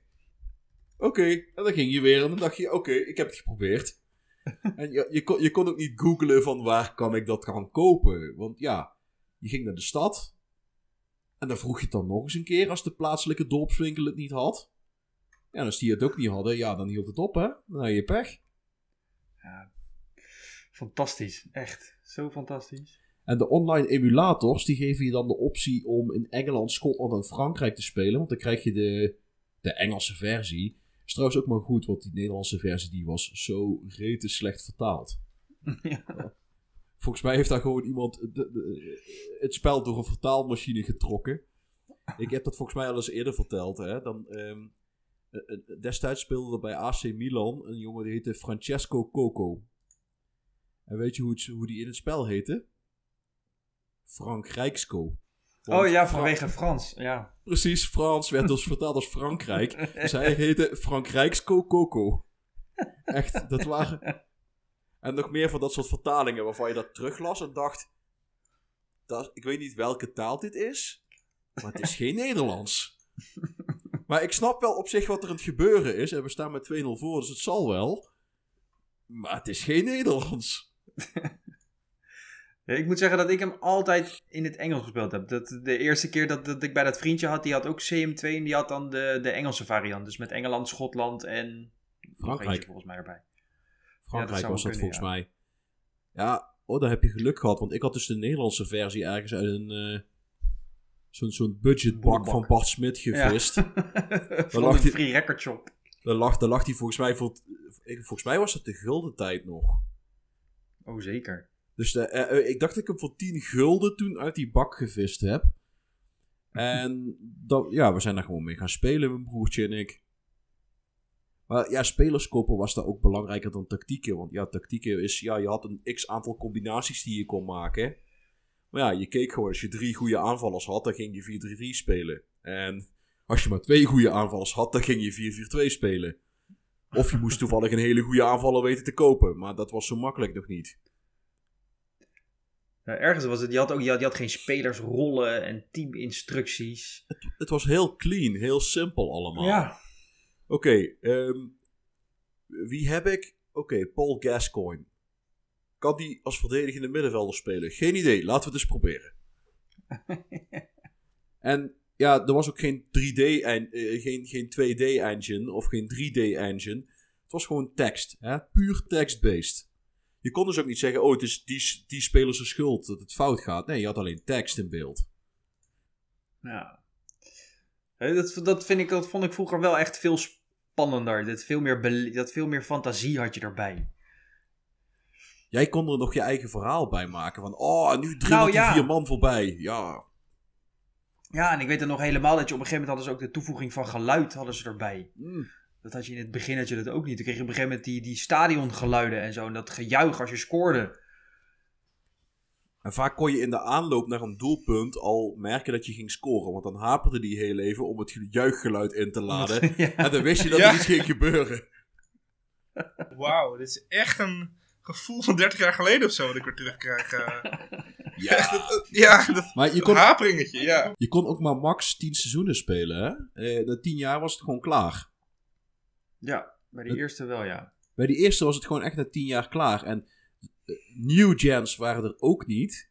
Oké, en dan ging je weer en dan dacht je: Oké, ik heb het geprobeerd. <laughs> en je, je, kon, je kon ook niet googlen van waar kan ik dat gaan kopen. Want ja, je ging naar de stad. En dan vroeg je het dan nog eens een keer als de plaatselijke dorpswinkel het niet had. Ja, en als die het ook niet hadden, ja, dan hield het op, hè? Dan had je pech. Ja. Fantastisch, echt. Zo fantastisch. En de online emulators, die geven je dan de optie om in Engeland, Schotland en Frankrijk te spelen. Want dan krijg je de, de Engelse versie. Is trouwens ook maar goed, want die Nederlandse versie die was zo rete slecht vertaald. <laughs> ja. Volgens mij heeft daar gewoon iemand de- de- het spel door een vertaalmachine getrokken. Ik heb dat volgens mij al eens eerder verteld. Hè? Dan, ehm, eh, eh, destijds speelde er bij AC Milan een jongen die heette Francesco Coco. En weet je hoe, het, hoe die in het spel heette? Frank Rijksco. Want Oh ja, vanwege Frans. Ja. Precies, Frans werd dus vertaald als Frankrijk. <laughs> Dus hij heette Frank Rijksco Coco. Echt, dat waren... En nog meer van dat soort vertalingen waarvan je dat teruglas en dacht... Dat, ik weet niet welke taal dit is, maar het is geen <laughs> Nederlands. Maar ik snap wel op zich wat er aan het gebeuren is. En we staan met 2-0 voor, dus het zal wel. Maar het is geen Nederlands. Ja, <laughs> Ik moet zeggen dat ik hem altijd in het Engels gespeeld heb. Dat, de eerste keer dat, dat ik bij dat vriendje had, die had ook CM2 en die had dan de, de Engelse variant. Dus met Engeland, Schotland en Frankrijk. volgens mij erbij. Frankrijk was dat kunnen, volgens mij. Ja, oh, daar heb je geluk gehad. Want ik had dus de Nederlandse versie ergens uit een... eh, zo'n zo'n budgetbak van Bart Smit gevist. <laughs> Van lag een free record shop. Daar lag, daar lag die volgens mij Volgens mij was het de gulden tijd nog. Oh zeker. Dus de, eh, eh, ik dacht dat ik hem voor 10 gulden toen uit die bak gevist heb. <laughs> En dat, ja, we zijn daar gewoon mee gaan spelen, mijn broertje en ik. Maar ja, spelerskopen was daar ook belangrijker dan tactieken. Want ja, tactieken is, ja, je had een x aantal combinaties die je kon maken. Maar ja, je keek gewoon, als je drie goede aanvallers had, dan ging je 4-3-3 spelen. En als je maar twee goede aanvallers had, dan ging je 4-4-2 spelen. Of je moest toevallig een hele goede aanvaller weten te kopen. Maar dat was zo makkelijk nog niet. Ja, ergens was het, je had ook je had, je had geen spelersrollen en teaminstructies. Het was heel clean, heel simpel allemaal. Ja. Oké, ehm, wie heb ik? Oké, Paul Gascoigne. Kan die als verdedigende middenvelder spelen? Geen idee, laten we het eens proberen. <laughs> en ja, er was ook geen 3D, en, eh, geen, geen 2D engine of geen 3D engine. Het was gewoon tekst, hè? puur text-based. Je kon dus ook niet zeggen, oh, het is die, die speler zijn schuld dat het fout gaat. Nee, je had alleen tekst in beeld. Ja. Dat, dat, vind ik, dat vond ik vroeger wel echt veel spannender. Dat veel, meer dat veel meer fantasie had je erbij. Jij kon er nog je eigen verhaal bij maken. Van, oh, nu drie Nou, ja. vier man voorbij. Ja, Ja, en ik weet er nog helemaal dat je op een gegeven moment hadden ze ook de toevoeging van geluid hadden ze erbij. Mm. Dat had je in het begin had je dat ook niet. Toen kreeg je op een gegeven moment die, die stadiongeluiden en zo. En dat gejuich als je scoorde. En vaak kon je in de aanloop naar een doelpunt al merken dat je ging scoren. Want dan haperde die heel even om het juichgeluid in te laden. <laughs> ja. En dan wist je dat Ja. er iets ging gebeuren. Wauw, dit is echt een gevoel van 30 jaar geleden of zo dat ik weer terugkrijg. eh. <laughs> Ja. ja, dat Maar je kon, haperingetje, ja. je kon ook maar max 10 seizoenen spelen. Hè? Eh, na 10 jaar was het gewoon klaar. ja, bij de eerste wel, ja. Bij die eerste was het gewoon echt na 10 jaar klaar. En eh, new gens waren er ook niet.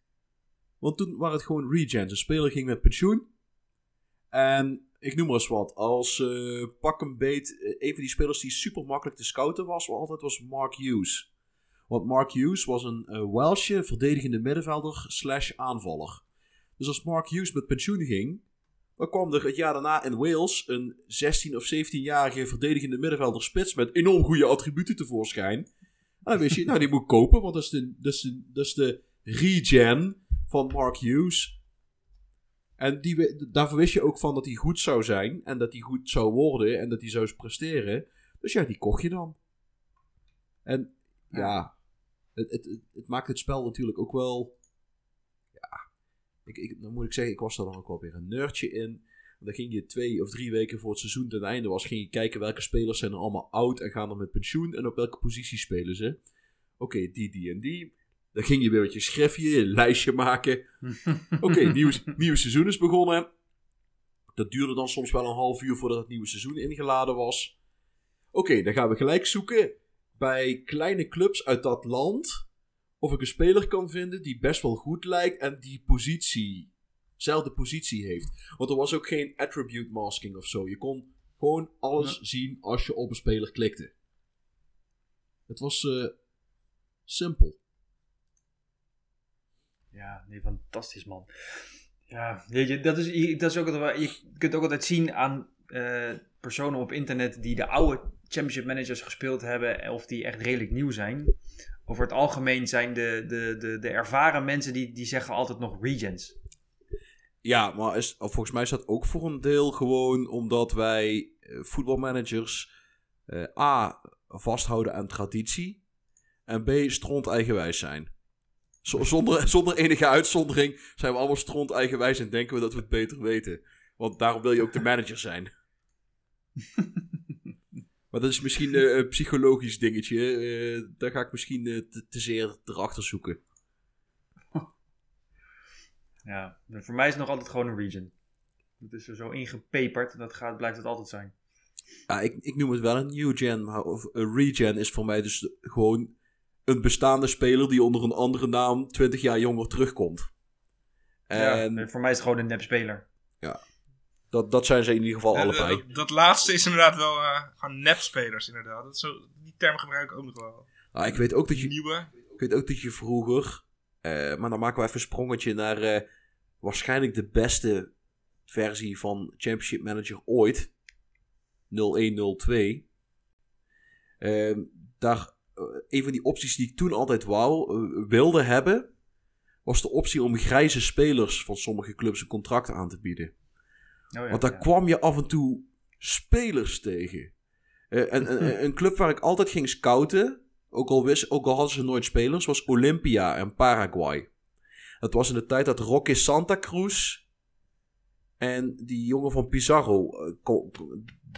Want toen waren het gewoon regens. Een speler ging met pensioen. En ik noem maar eens wat. Als eh, pak een beet, eh, een van die spelers die super makkelijk te scouten was, wel altijd was Mark Hughes. Want Mark Hughes was een Welshje verdedigende middenvelder slash aanvaller. Dus als Mark Hughes met pensioen ging, dan kwam er het jaar daarna in Wales een 16 of 17-jarige verdedigende middenvelder spits met enorm goede attributen tevoorschijn. En dan wist je, nou die moet kopen, want dat is de, dat is de, regen van Mark Hughes. En die, daarvoor wist je ook van dat hij goed zou zijn en dat hij goed zou worden en dat hij zou presteren. Dus ja, die kocht je dan. En ja, het, het, het, maakt het spel natuurlijk ook wel. Ja, ik, ik, dan moet ik zeggen, ik was daar dan ook wel weer een nerdje in. Dan ging je twee of drie weken voor het seizoen ten einde was, ging je kijken welke spelers zijn er allemaal oud en gaan er met pensioen en op welke positie spelen ze. Oké, die, die en die. Dan ging je weer met je schriftje, een lijstje maken. <laughs> Oké, nieuw, nieuwe seizoen is begonnen. Dat duurde dan soms wel een half uur voordat het nieuwe seizoen ingeladen was. Oké, dan gaan we gelijk zoeken bij kleine clubs uit dat land. Of ik een speler kan vinden die best wel goed lijkt en die positie, zelfde positie heeft. Want er was ook geen attribute masking of zo. Je kon gewoon alles zien als je op een speler klikte. Het was eh, simpel. Ja, nee, fantastisch man. Ja, weet je, dat is, dat is ook altijd, je kunt ook altijd zien aan eh, personen op internet die de oude championship managers gespeeld hebben of die echt redelijk nieuw zijn. Over het algemeen zijn de, de, de, de ervaren mensen die, die zeggen altijd nog regents. Ja, maar is, of volgens mij is dat ook voor een deel gewoon omdat wij eh, voetbalmanagers eh, A. vasthouden aan traditie en B. stront eigenwijs zijn. Z- zonder, <laughs> zonder enige uitzondering zijn we allemaal stront eigenwijs en denken we dat we het beter weten. Want daarom wil je ook de manager zijn. <laughs> maar dat is misschien een psychologisch dingetje. eh, daar ga ik misschien eh, te, te zeer erachter zoeken. <laughs> Ja, voor mij is het nog altijd gewoon een region. Het is er zo ingepeperd, dat gaat, blijft het altijd zijn. Ja, ik, ik noem het wel een new gen, maar of een regen is voor mij dus gewoon een bestaande speler die onder een andere naam 20 jaar jonger terugkomt. En Ja, voor mij is het gewoon een nep-speler. Dat, dat zijn ze in ieder geval allebei. dat laatste is inderdaad wel eh gewoon nepspelers, inderdaad. Dat zo, die term gebruik ik ook nog wel. Ah, ik, weet ook dat je, Nieuwe. ik weet ook dat je vroeger, eh, maar dan maken we even een sprongetje naar eh, waarschijnlijk de beste versie van Championship Manager ooit. 0102. Ehm, daar, eh, een van die opties die ik toen altijd wou, wilde hebben, was de optie om grijze spelers van sommige clubs een contract aan te bieden. Oh ja, Want daar ja. kwam je af en toe spelers tegen. Eh, en, een, <laughs> een club waar ik altijd ging scouten, ook al, wist, ook al hadden ze nooit spelers, was Olympia en Paraguay. Dat was in de tijd dat Roque Santa Cruz en die jongen van Pizarro, eh,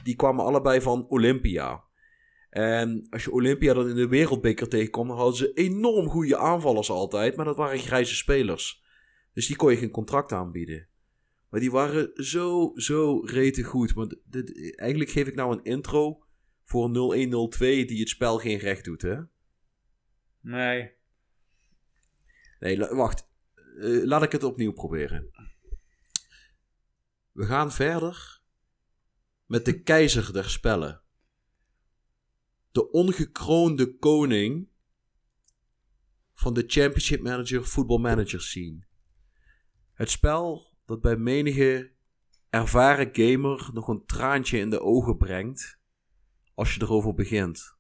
die kwamen allebei van Olympia. En als je Olympia dan in de wereldbeker tegenkwam, dan hadden ze enorm goede aanvallers altijd, maar dat waren grijze spelers. Dus die kon je geen contract aanbieden. Maar die waren zo, zo rete goed. Want dit, eigenlijk geef ik nou een intro voor een 0102 die het spel geen recht doet, hè? Nee. Nee, wacht. Eh, laat ik het opnieuw proberen. We gaan verder met de keizer der spellen. De ongekroonde koning van de Championship Manager Football Manager scene. Het spel dat bij menige ervaren gamer nog een traantje in de ogen brengt als je erover begint.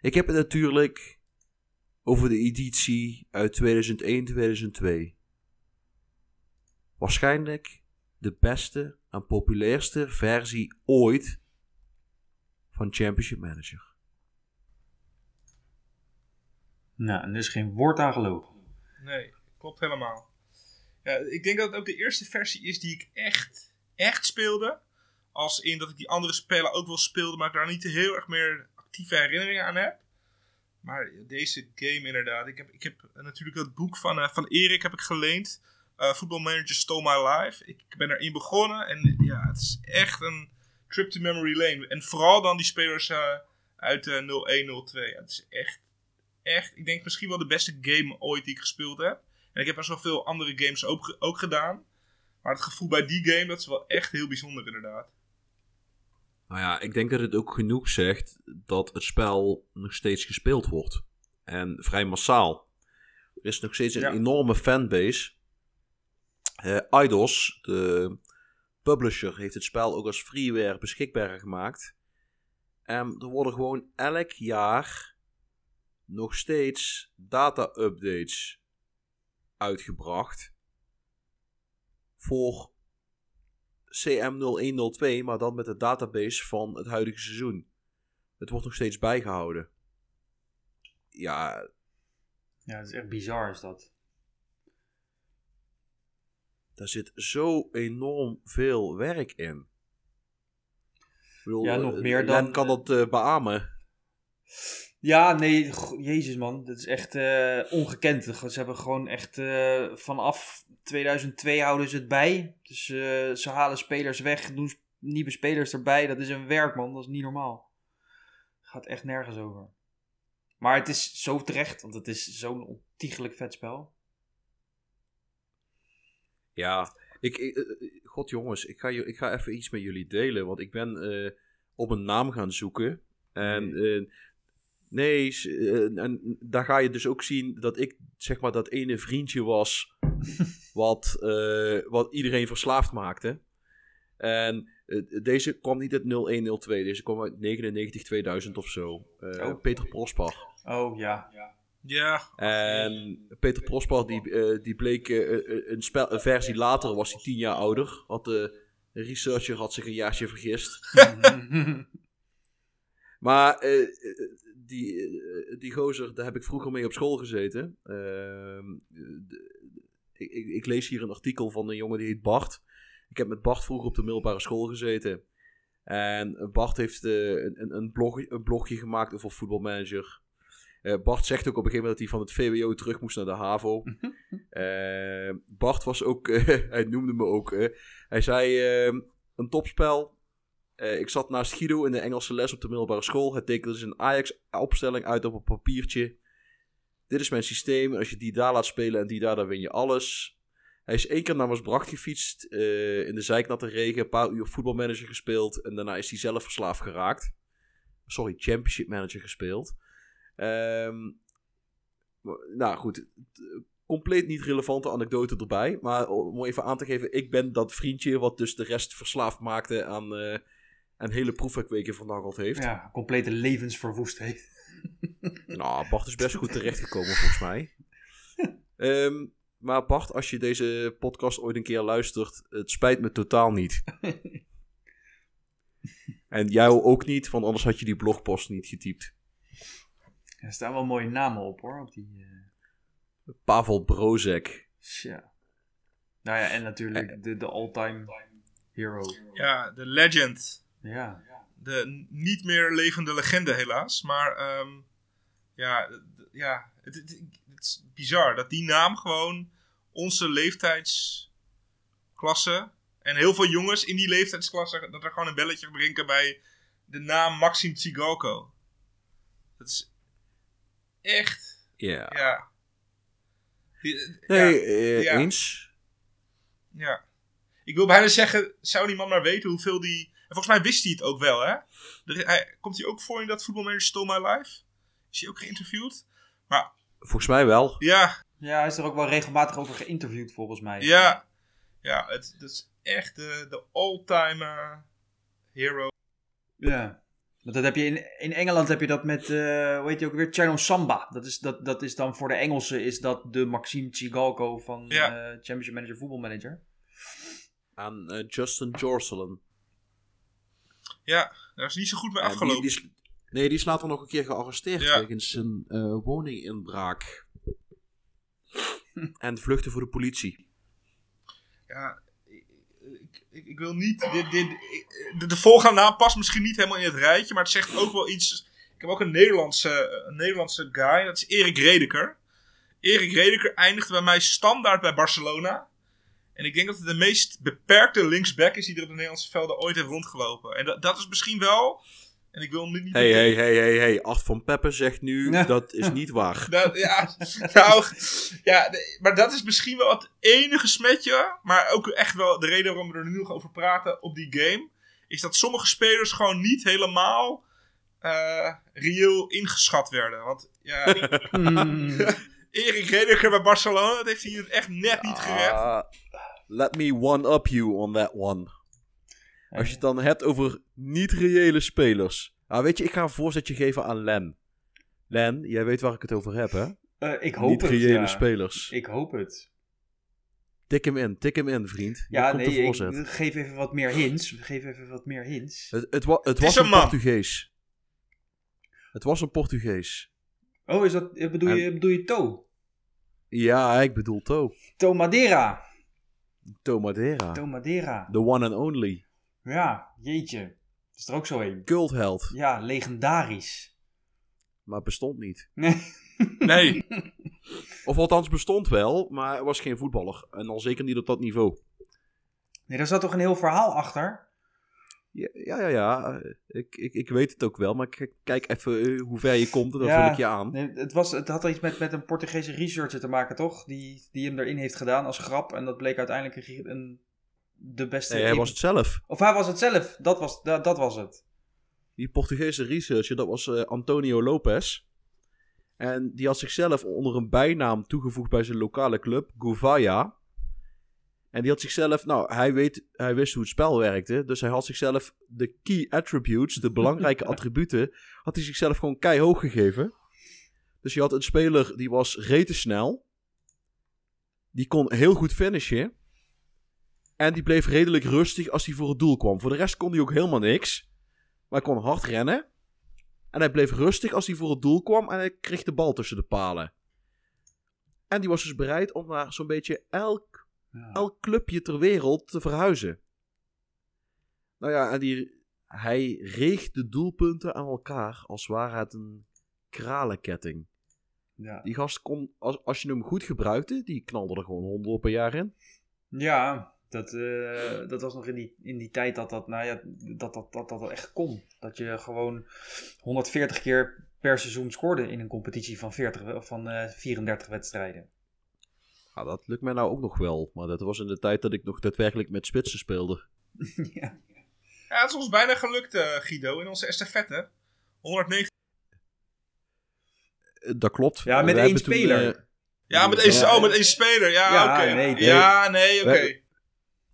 Ik heb het natuurlijk over de editie uit 2001-2002. Waarschijnlijk de beste en populairste versie ooit van Championship Manager. Nou, en er is geen woord aan gelogen. Nee, klopt helemaal. Ik denk dat het ook de eerste versie is die ik echt, echt speelde. Als in dat ik die andere spellen ook wel speelde, maar ik daar niet heel erg meer actieve herinneringen aan heb. Maar deze game inderdaad. Ik heb, ik heb natuurlijk het boek van, eh, van Erik heb ik geleend. Eh Football Manager Stole My Life. Ik ben erin begonnen en ja, het is echt een trip to memory lane. En vooral dan die spelers eh, uit eh 0102. Ja, het is echt, echt, ik denk misschien wel de beste game ooit die ik gespeeld heb. En ik heb best wel veel andere games ook, ook gedaan. Maar het gevoel bij die game, dat is wel echt heel bijzonder inderdaad. Nou ja, ik denk dat het ook genoeg zegt dat het spel nog steeds gespeeld wordt. En vrij massaal. Er is nog steeds een Ja. enorme fanbase. Eh Eidos, de publisher, heeft het spel ook als freeware beschikbaar gemaakt. En er worden gewoon elk jaar nog steeds data-updates uitgebracht. Voor CM0102, maar dan met de database van het huidige seizoen. Het wordt nog steeds bijgehouden. Ja, Ja, dat is echt bizar is dat. daar zit zo enorm veel werk in. Ik bedoel, Ja, nog eh, meer dan- kan dat eh, beamen. Ja, nee, jezus man, dat is echt eh, ongekend. Ze hebben gewoon echt eh, vanaf 2002 houden ze het bij. Dus eh, ze halen spelers weg, doen nieuwe spelers erbij. Dat is een werk man, dat is niet normaal. Gaat echt nergens over. Maar het is zo terecht, want het is zo'n ontiegelijk vet spel. Ja, ik, ik- god jongens, ik ga, ik ga even iets met jullie delen. Want ik ben op een naam gaan zoeken. En eh, nee, eh, en daar ga je dus ook zien dat ik zeg maar dat ene vriendje was <laughs> wat, eh, wat iedereen verslaafd maakte. En eh, deze kwam niet uit 0102, deze kwam uit 99 2000 of zo. Eh, Oh. Peter Prospar. Oh ja. Ja, En Peter Prospar, die, eh, die bleek een, spel, een versie later, was hij tien jaar ouder. Had de researcher had zich een jaartje vergist. <laughs> Maar die, eh, die gozer, daar heb ik vroeger mee op school gezeten. Ehm, de- ik, ik, ik lees hier een artikel van een jongen die heet Bart. Ik heb met Bart vroeger op de middelbare school gezeten. En Bart heeft eh, een, een, blog, een blogje gemaakt over voetbalmanager. Eh, Bart zegt ook op een gegeven moment dat hij van het VWO terug moest naar de HAVO. <laughs> Eh, Bart was ook, <laughs> eh, hij noemde me ook. eh, hij zei: eh, een topspel. Eh, ik zat naast Guido in de Engelse les op de middelbare school. Het tekende dus een Ajax-opstelling uit op een papiertje. Dit is mijn systeem. Als je die daar laat spelen en die daar, dan win je alles. Hij is één keer naar Maasbracht gefietst. eh, in de zeiknatte regen. Een paar uur voetbalmanager gespeeld. En daarna is hij zelf verslaafd geraakt. Sorry, championship manager gespeeld. Ehm, nou goed, compleet niet relevante anekdote erbij. Maar om even aan te geven, ik ben dat vriendje wat dus de rest verslaafd maakte aan, eh aan hele proefwerkweken vernageld heeft. ja, complete levensverwoest heeft. <laughs> Nou, Bart is best goed terechtgekomen volgens mij. <laughs> Ehm, maar Bart, als je deze podcast ooit een keer luistert, het spijt me totaal niet. <laughs> en jou ook niet, want anders had je die blogpost niet getypt. Er staan wel mooie namen op hoor, op die... eh, Pavel Brozek. Tja. Nou ja, en natuurlijk de, de all-time hero. ja, de legend. Ja. De niet meer levende legende helaas. Maar ehm, ja, ja het, het- het is bizar dat die naam gewoon onze leeftijdsklasse... en heel veel jongens in die leeftijdsklasse... dat er gewoon een belletje brengen bij de naam Maxim Tsigalko. Dat is echt... Ja. Ja. Die- Nee, ja, eh, ja. eens. ja. Ik wil bijna zeggen, zou die man maar weten hoeveel die... En volgens mij wist hij het ook wel, hè? Er- hij, komt hij ook voor in dat voetbalmanager Stole My Life? Is hij ook geïnterviewd? Maar Volgens mij wel. ja, ja, hij is er ook wel regelmatig over geïnterviewd volgens mij. ja. Ja, het, dat is echt de, de all-time eh, hero. Ja. Want dat heb je in, in Engeland heb je dat met, eh hoe heet je ook weer, Channel Samba. Dat is, dat, dat is dan voor de Engelsen is dat de Maxime Tsigalko van Ja. eh, Championship Manager, voetbalmanager. Aan eh, Justin Jorselen. Ja, daar is niet zo goed mee afgelopen. die, die is- nee, die is later nog een keer gearresteerd wegens een eh, woninginbraak. <laughs> en vluchten voor de politie. Ja, ik, ik, ik, wil niet. Dit, dit, de, de volgende naam past misschien niet helemaal in het rijtje, maar het zegt ook wel iets. Ik heb ook een Nederlandse, een Nederlandse guy, dat is Erik Redeker. Erik Redeker eindigde bij mij standaard bij Barcelona. En ik denk dat het de meest beperkte linksback is die er op de Nederlandse velden ooit heeft rondgelopen. En dat, dat is misschien wel. En ik wil hem niet. Hé, hé, hé, hé, hé. Art van Peppe zegt nu, Ja. dat is niet waar. <laughs> Dat, ja, <laughs> nou, ja, maar dat is misschien wel het enige smetje, maar ook echt wel de reden waarom we er nu nog over praten op die game, is dat sommige spelers gewoon niet helemaal eh, reëel ingeschat werden. Want ja. <laughs> Erik Redeker bij Barcelona, dat heeft hij het echt net niet gered. Let me one-up you on that one. Als je het dan hebt over niet-reële spelers. Ah, weet je, ik ga een voorzetje geven aan Len. Len, jij weet waar ik het over heb, hè? Eh, ik hoop het, Niet-reële ja. spelers. Ik hoop het. Tik hem in, tik hem in, vriend. Ja, komt nee, de voorzet. ik geef even wat meer hints. Geef even wat meer hints. Het, het, wa- het was een man. Portugees. Het was een Portugees. Oh, is dat, bedoel, je, bedoel je To? Ja, ik bedoel To. To Madeira. To Madeira. To Madeira. The one and only. Ja, jeetje. Is er ook zo een. Cultheld. Ja, legendarisch. Maar bestond niet. Nee. Nee, <laughs> Of althans bestond wel, maar hij was geen voetballer. En dan zeker niet op dat niveau. nee, daar zat toch een heel verhaal achter? Ja, ja, ja. ja. Ik, ik, ik weet het ook wel, maar k- kijk even eh, hoe ver je komt en dan Ja. vul ik je aan. Nee, het, was, het had iets met, met een Portugese researcher te maken, toch? Die, die hem erin heeft gedaan als grap. En dat bleek uiteindelijk een, een- de beste... Nee, hij was het zelf. Of hij was het zelf. Dat was, dat, dat was het. Die Portugese researcher, dat was eh, Antonio Lopez. En die had zichzelf onder een bijnaam toegevoegd bij zijn lokale club, Gouveia. En die had zichzelf, nou, hij, weet, hij wist hoe het spel werkte. Dus hij had zichzelf de key attributes, de belangrijke <laughs> attributen, had hij zichzelf gewoon keihog gegeven. Dus je had een speler die was rete snel. Die kon heel goed finishen. En die bleef redelijk rustig als hij voor het doel kwam. Voor de rest kon hij ook helemaal niks. Maar hij kon hard rennen. En hij bleef rustig als hij voor het doel kwam. En hij kreeg de bal tussen de palen. En die was dus bereid om naar zo'n beetje elk, Ja. elk clubje ter wereld te verhuizen. Nou ja, en die, hij reeg de doelpunten aan elkaar als ware het een kralenketting. Ja. Die gast kon, als, als je hem goed gebruikte, die knalde er gewoon honderd per jaar in. Ja, dat, eh, dat was nog in die, in die tijd dat dat, nou ja, dat, dat, dat, dat echt kon. Dat je gewoon 140 keer per seizoen scoorde in een competitie van, 40, we- van eh 34 wedstrijden. Ja, dat lukt mij nou ook nog wel. Maar dat was in de tijd dat ik nog daadwerkelijk met spitsen speelde. <laughs> ja. ja, het is ons bijna gelukt, eh, Guido, in onze estafette. 109. Eh, Dat klopt. Ja, met We één toen, speler. eh, Ja, met één, oh, met één speler. Ja, Ja, oké. nee, nee. Ja, nee, oké.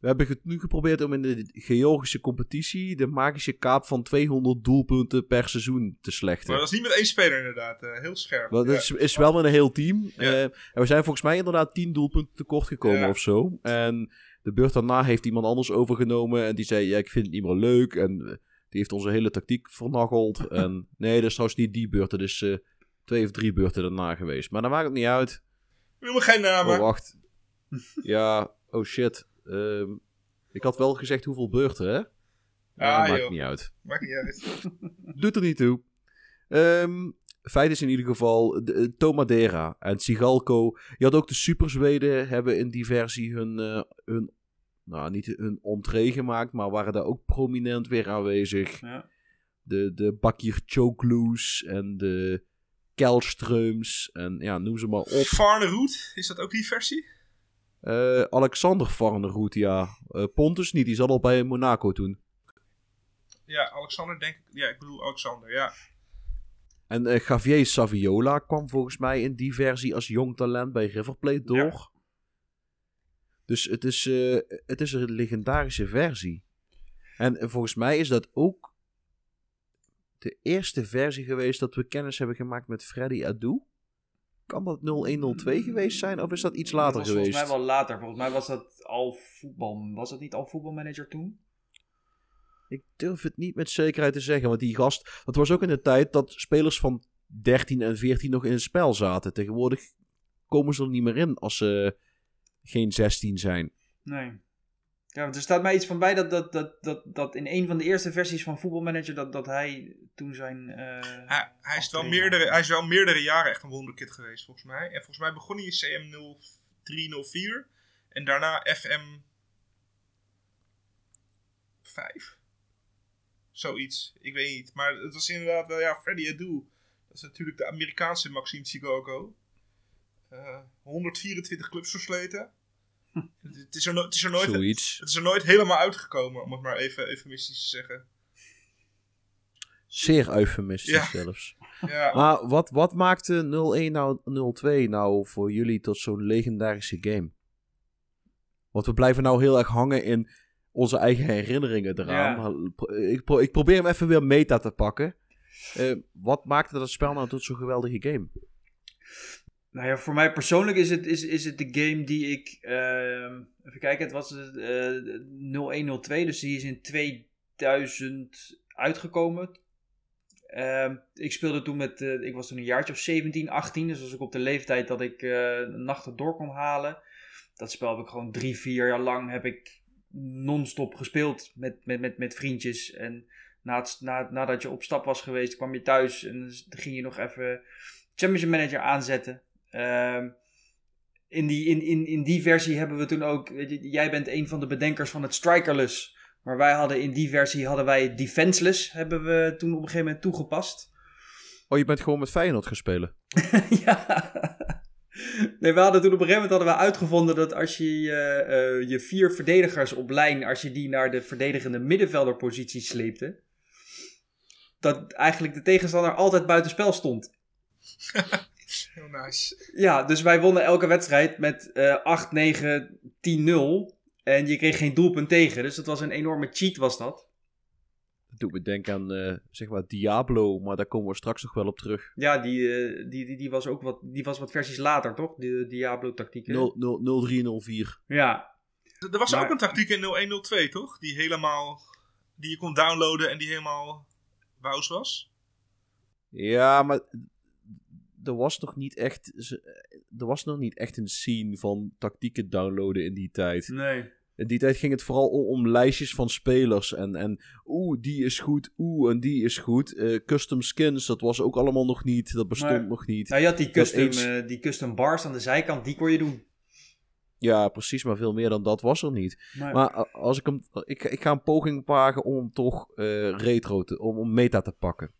We hebben het nu geprobeerd om in de Georgische competitie de magische kaap van 200 doelpunten per seizoen te slechten. Maar dat was niet met één speler inderdaad. eh, heel scherp. Ja. het is, is wel met een heel team. Ja. Eh, en we zijn volgens mij inderdaad 10 doelpunten tekort gekomen Ja. of zo. En de beurt daarna heeft iemand anders overgenomen. En die zei, ja, ik vind het niet meer leuk. En eh, die heeft onze hele tactiek vernacheld. <laughs> en nee, dat is trouwens niet die beurt. Dat is twee of drie beurten daarna geweest. Maar dat maakt het niet uit. We noemen geen namen. Oh, wacht. ja, oh shit. Ehm, ik had wel gezegd hoeveel beurten, hè? Ah, maakt joh. niet uit. Maakt niet uit. <laughs> Doet er niet toe. Ehm, feit is in ieder geval, de, eh, Tomadera en Sigalco. Je had ook de Super Zweden hebben in die versie hun, eh, hun nou niet hun entree gemaakt, maar waren daar ook prominent weer aanwezig. Ja. De, de Bakir Chokloes en de Kelströms en ja, noem ze maar op. Farneroet, is dat ook die versie? Eh, Alexander Varneroet, ja. Eh, Pontus niet, die zat al bij Monaco toen. Ja, Alexander denk ik. Ja, ik bedoel Alexander, ja. En eh Javier Saviola kwam volgens mij in die versie als jong talent bij River Plate door. Dus het is, het is een legendarische versie. En volgens mij is dat ook de eerste versie geweest dat we kennis hebben gemaakt met Freddy Adu. Kan dat 0102 geweest zijn of is dat iets later dat was geweest? Volgens mij wel later. Volgens mij was dat al voetbal. Was dat niet al voetbalmanager toen? Ik durf het niet met zekerheid te zeggen. Want die gast, dat was ook in de tijd dat spelers van 13 en 14 nog in het spel zaten. Tegenwoordig komen ze er niet meer in als ze geen 16 zijn. Nee. Ja, want er staat mij iets van bij dat, dat, dat, dat, dat in een van de eerste versies van Football Manager dat, dat hij toen zijn... eh, Hij, hij, is wel meerdere, hij is wel meerdere jaren echt een wonderkid geweest, volgens mij. En volgens mij begon hij in CM 0304 en daarna FM 5. Zoiets, ik weet niet. Maar het was inderdaad wel, ja, Freddy Adu. Dat is natuurlijk de Amerikaanse Maxime. Eh 124 clubs versleten. Het, is er, no- het, is er nooit, Zoiets. het is er nooit helemaal uitgekomen, om het maar even eufemistisch te zeggen. Zeer eufemistisch Ja. zelfs. Ja, Maar wat, wat maakte 01 nou 02 nou voor jullie tot zo'n legendarische game? Want we blijven nou heel erg hangen in onze eigen herinneringen eraan. Ja. Ik, pro- ik probeer hem even weer meta te pakken. Eh, wat maakte dat spel nou tot zo'n geweldige game? Nou ja, voor mij persoonlijk is het, is, is het de game die ik. ehm, even kijken, het was het, eh 0102, dus die is in 2000 uitgekomen. Ehm, ik speelde toen met. eh, ik was toen een jaartje of 17, 18, dus was ik op de leeftijd dat ik eh nachten door kon halen. Dat spel heb ik gewoon drie, vier jaar lang heb ik non-stop gespeeld met, met, met, met vriendjes. En na na, nadat je op stap was geweest, kwam je thuis en ging je nog even Championship Manager aanzetten. Ehm, in, die, in, in, in die versie hebben we toen ook. weet je, Jij bent een van de bedenkers van het Strikerless. Maar wij hadden in die versie hadden wij Defenseless. Hebben we toen op een gegeven moment toegepast. Oh, je bent gewoon met Feyenoord gaan spelen. <laughs> ja. Nee, we hadden toen op een gegeven moment hadden we uitgevonden dat als je eh, eh, je vier verdedigers op lijn, als je die naar de verdedigende middenvelderpositie sleepte, dat eigenlijk de tegenstander altijd buitenspel stond. <laughs> heel nice. Ja, dus wij wonnen elke wedstrijd met eh 8, 9, 10, 0. En je kreeg geen doelpunt tegen. Dus dat was een enorme cheat, was dat. Dat doet me denken aan, eh, zeg maar, Diablo. Maar daar komen we straks nog wel op terug. Ja, die, eh, die, die, die, was ook wat, die was wat versies later, toch? Die Diablo-tactiek. hè? 0, 0, 0304. Ja, Er was Maar- ook een tactiek in 0102, toch? Die helemaal. die je kon downloaden en die helemaal. wous was. Ja, maar er was nog niet echt, er was nog niet echt een scene van tactieken downloaden in die tijd. nee. In die tijd ging het vooral om, om lijstjes van spelers. En, en oeh, die is goed, oeh, en die is goed. Eh, custom skins, dat was ook allemaal nog niet. Dat bestond nog niet. Nou, je had die custom, eens- eh, die custom bars aan de zijkant, die kon je doen. Ja, precies, maar veel meer dan dat was er niet. Maar, als ik hem, ik, ik ga een poging wagen om toch eh, retro te, om, om meta te pakken.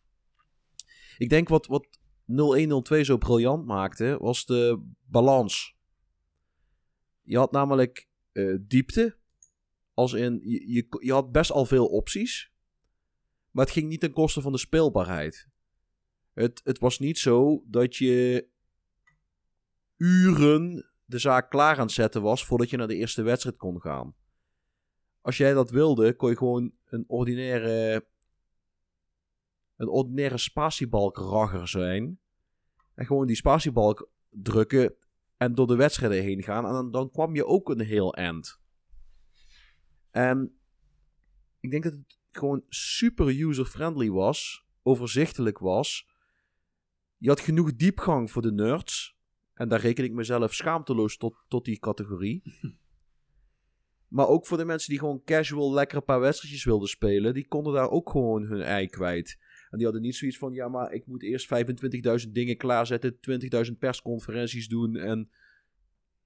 Ik denk wat, wat 0102 zo briljant maakte, was de balans. Je had namelijk eh, diepte, als in, je, je, had best al veel opties, maar het ging niet ten koste van de speelbaarheid. Het, het was niet zo dat je uren de zaak klaar aan het zetten was voordat je naar de eerste wedstrijd kon gaan. Als jij dat wilde, kon je gewoon een ordinaire, een ordinaire spatiebalk-ragger zijn. En gewoon die spatiebalk drukken en door de wedstrijden heen gaan. En dan, dan kwam je ook een heel eind. En ik denk dat het gewoon super user-friendly was, overzichtelijk was. Je had genoeg diepgang voor de nerds. En daar reken ik mezelf schaamteloos tot, tot die categorie. <laughs> maar ook voor de mensen die gewoon casual lekker een paar wedstrijdjes wilden spelen, die konden daar ook gewoon hun ei kwijt. En die hadden niet zoiets van, ja, maar ik moet eerst 25.000 dingen klaarzetten, 20.000 persconferenties doen. En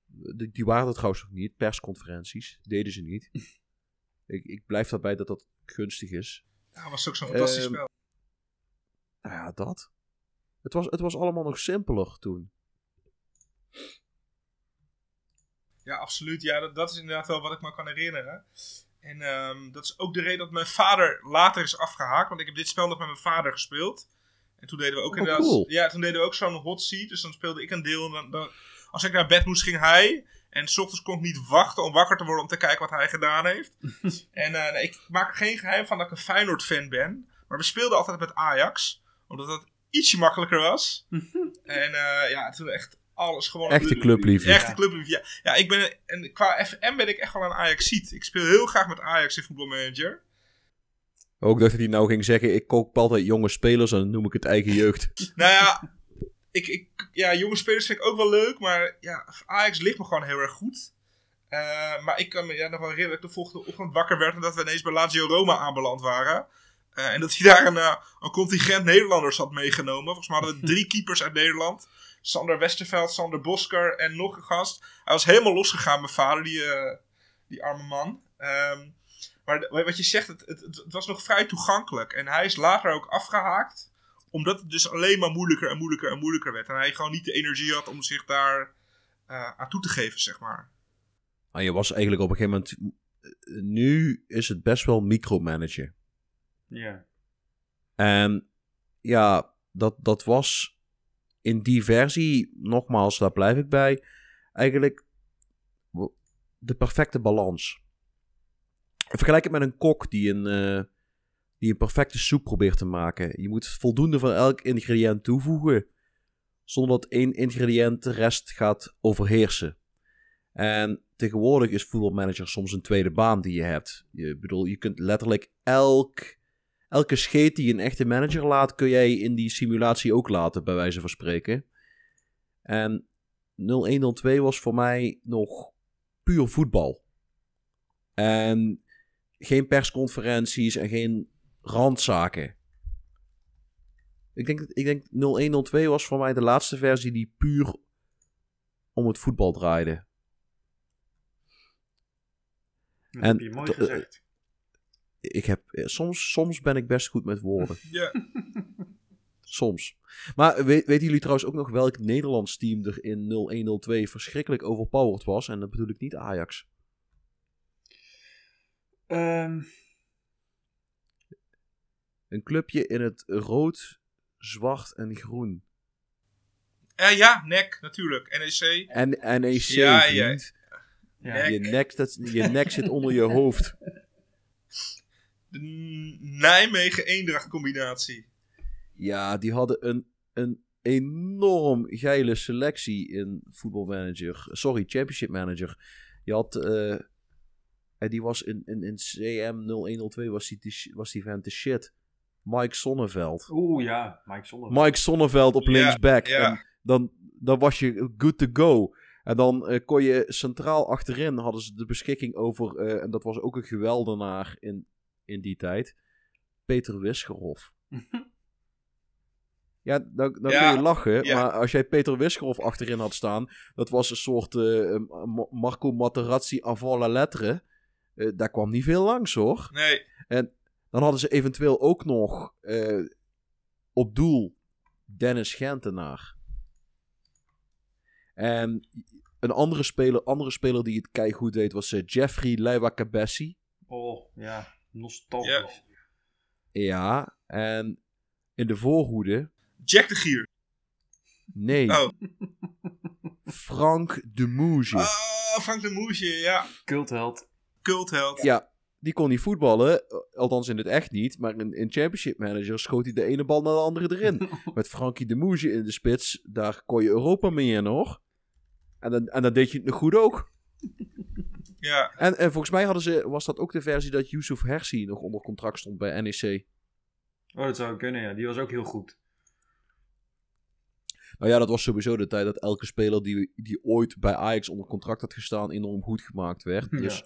die, die waren er trouwens nog niet, persconferenties. Deden ze niet. <laughs> ik, ik blijf daarbij dat dat gunstig is. Ja, was ook zo'n fantastisch Ehm, spel. Nou ja, dat. Het was, het was allemaal nog simpeler toen. Ja, absoluut. Ja, dat, dat is inderdaad wel wat ik me kan herinneren. En ehm, dat is ook de reden dat mijn vader later is afgehaakt. Want ik heb dit spel nog met mijn vader gespeeld. En toen deden we ook Oh, inderdaad... cool. Ja, toen deden we ook zo'n hot seat. Dus dan speelde ik een deel. En dan, dan- als ik naar bed moest, ging hij. En s ochtends kon ik niet wachten om wakker te worden om te kijken wat hij gedaan heeft. <laughs> en eh, nee, ik maak er geen geheim van dat ik een Feyenoord-fan ben. Maar we speelden altijd met Ajax. Omdat dat ietsje makkelijker was. <laughs> en eh, ja, toen echt alles gewoon... Echte clubliefde. Echte clubliefde, ja. Ja, ik ben, en qua FM ben ik echt wel een Ajaxiet. Ik speel heel graag met Ajax in Football Manager. Ook dacht dat hij nou ging zeggen, ik koop altijd jonge spelers en dan noem ik het eigen jeugd. <laughs> Nou ja, ik, ik, ja, jonge spelers vind ik ook wel leuk, maar ja, Ajax ligt me gewoon heel erg goed. Eh, maar ik kan me ja, nog wel herinneren dat ik de volgende ochtend wakker werd en dat we ineens bij Lazio Roma aanbeland waren. Eh, en dat hij daar een, eh, een contingent Nederlanders had meegenomen. Volgens mij hadden we <laughs> drie keepers uit Nederland. Sander Westerveld, Sander Bosker en nog een gast. Hij was helemaal losgegaan, mijn vader, die, eh, die arme man. Ehm, maar wat je zegt, het, het, het was nog vrij toegankelijk. En hij is later ook afgehaakt. Omdat het dus alleen maar moeilijker en moeilijker en moeilijker werd. En hij gewoon niet de energie had om zich daar eh, aan toe te geven, zeg maar. Maar je was eigenlijk op een gegeven moment... Nu is het best wel micromanagen. Ja. En ja, dat, dat was in die versie, nogmaals, daar blijf ik bij, eigenlijk de perfecte balans. Vergelijk het met een kok die een, eh, die een perfecte soep probeert te maken. Je moet voldoende van elk ingrediënt toevoegen, zonder dat één ingrediënt de rest gaat overheersen. En tegenwoordig is voetbalmanager soms een tweede baan die je hebt. Je, bedoel, je kunt letterlijk elk elke scheet die een echte manager laat, kun jij in die simulatie ook laten, bij wijze van spreken. En 0102 was voor mij nog puur voetbal. En geen persconferenties en geen randzaken. Ik denk, ik denk 0102 was voor mij de laatste versie die puur om het voetbal draaide. Dat En heb je mooi gezegd. Ik heb, eh, soms, soms ben ik best goed met woorden. <laughs> Ja, Soms. Maar weet, weten jullie trouwens ook nog welk Nederlands team er in 0102 verschrikkelijk overpowered was? En dat bedoel ik niet Ajax. Ehm, Een clubje in het rood, zwart en groen. Eh, ja NEC natuurlijk. NEC. En NEC, Ja, ja. ja. Je, nek, dat, je nek zit onder je hoofd. <laughs> De Nijmegen-Eendracht combinatie. Ja, die hadden een, een enorm geile selectie in voetbalmanager. Sorry, championship manager. Je had... eh, en die was in, in, in CM 0102 was die, was die vent de shit. Mike Sonneveld. Oeh ja, Mike Zonder. Mike Sonneveld op linksback. ja. En dan, dan was je good to go. En dan eh, kon je centraal achterin hadden ze de beschikking over. eh, en dat was ook een geweldenaar in, in die tijd. Peter Wisgerhof. <laughs> Ja, dan, dan Ja, kun je lachen. ja. Maar als jij Peter Wisgerhof achterin had staan. Dat was een soort eh, Ma- Marco Materazzi avant la lettre. Eh, daar kwam niet veel langs hoor. Nee. Dan hadden ze eventueel ook nog eh, op doel Dennis Gentenaar. En een andere speler, andere speler die het keigoed deed was Jeffrey Leiva-Cabessi. Oh ja, nostalgisch. Ja, en in de voorhoede, Jack de Gier. nee, Oh. <laughs> Frank de Moege. Oh, Frank de Moesje, ja. Cultheld. Cultheld. Ja, die kon niet voetballen, althans in het echt niet. Maar in, in Championship Manager schoot hij de ene bal naar de andere erin. <laughs> Met Frankie de Moege in de spits, daar kon je Europa mee in hoor. En dan, en dan deed je het nog goed ook. <laughs> Ja. En, en volgens mij hadden ze, was dat ook de versie dat Yusuf Hersi nog onder contract stond bij NEC. Oh, dat zou kunnen, ja. Die was ook heel goed. Nou ja, dat was sowieso de tijd dat elke speler die, die ooit bij Ajax onder contract had gestaan enorm goed gemaakt werd. Ja. Dus...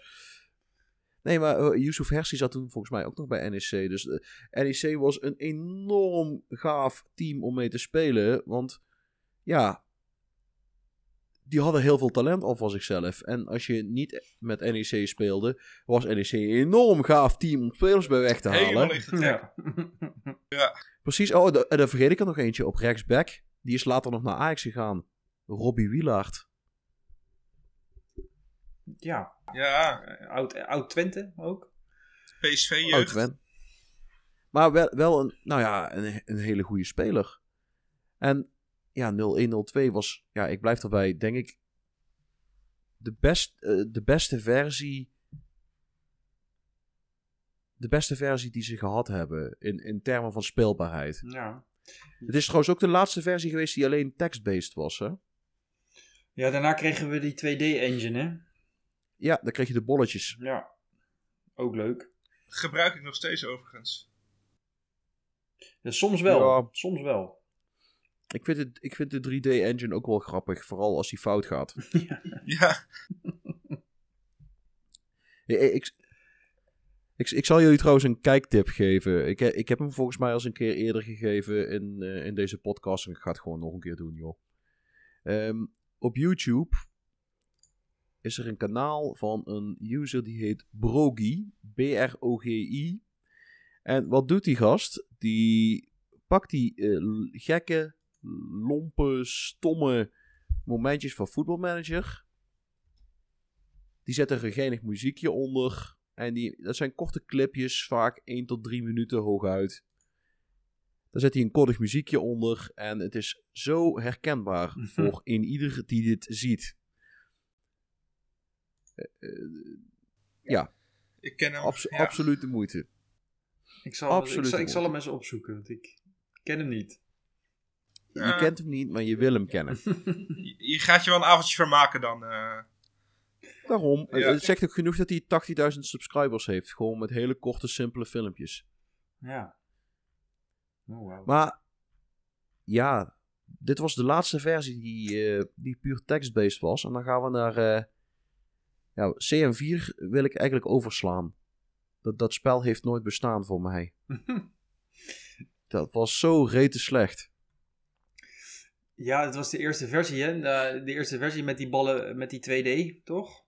Nee, maar eh, Yusuf Hersi zat toen volgens mij ook nog bij NEC. Dus eh, NEC was een enorm gaaf team om mee te spelen. Want ja, die hadden heel veel talent al van zichzelf. En als je niet met NEC speelde, was NEC een enorm gaaf team om spelers bij weg te halen. Helemaal getrekt. <laughs> Ja. Precies. Oh, da- en dan vergeet ik er nog eentje op rechtsback. Die is later nog naar Ajax gegaan. Robbie Wielaert. ja. Ja. eh, Oud, eh, oud Twente ook. PSV Oud jeugd. Twen. Maar wel, wel een, nou ja, een, een hele goede speler. En ja, 0102 was, ja, ik blijf erbij, denk ik, de, best, eh, de beste versie. De beste versie die ze gehad hebben in, in termen van speelbaarheid. Ja. Het is trouwens ook de laatste versie geweest die alleen text-based was, hè? Ja, daarna kregen we die 2D-engine, hè. Ja, dan kreeg je de bolletjes. Ja. Ook leuk. Gebruik ik nog steeds overigens. Ja, soms wel, Ja. soms wel. Ik vind, het, ik vind de 3D-engine ook wel grappig, vooral als die fout gaat. <laughs> Ja, Ik, ik, ik, ik zal jullie trouwens een kijktip geven. Ik, ik heb hem volgens mij al eens een keer eerder gegeven in, eh, in deze podcast. En ik ga het gewoon nog een keer doen, joh. Ehm, op YouTube is er een kanaal van een user die heet Brogi. B-R-O-G-I. En wat doet die gast? Die pakt die eh, gekke, lompe, stomme momentjes van voetbalmanager. Die zet er een geinig muziekje onder. En die, dat zijn korte clipjes, vaak 1 tot 3 minuten hooguit. Daar zet hij een koddig muziekje onder. En het is zo herkenbaar voor in ieder die dit ziet. Eh, eh, ik ken hem. abso- ja. absoluut de moeite. Ik zal, Absoluut ik zal, ik zal hem eens opzoeken, want ik ken hem niet. Je Ja. kent hem niet, maar je wil hem kennen. <laughs> Je, je gaat je wel een avondje vermaken dan. eh. Daarom, eh, Ja. het zegt ook genoeg dat hij 80.000 subscribers heeft. Gewoon met hele korte, simpele filmpjes. Ja. Oh, wow. Maar ja, dit was de laatste versie die, eh, die puur text-based was. En dan gaan we naar eh, ja, CM4 wil ik eigenlijk overslaan. Dat, dat spel heeft nooit bestaan voor mij. <laughs> Dat was zo rete slecht. Ja, het was de eerste versie, hè? De, de eerste versie met die ballen, met die 2D, toch?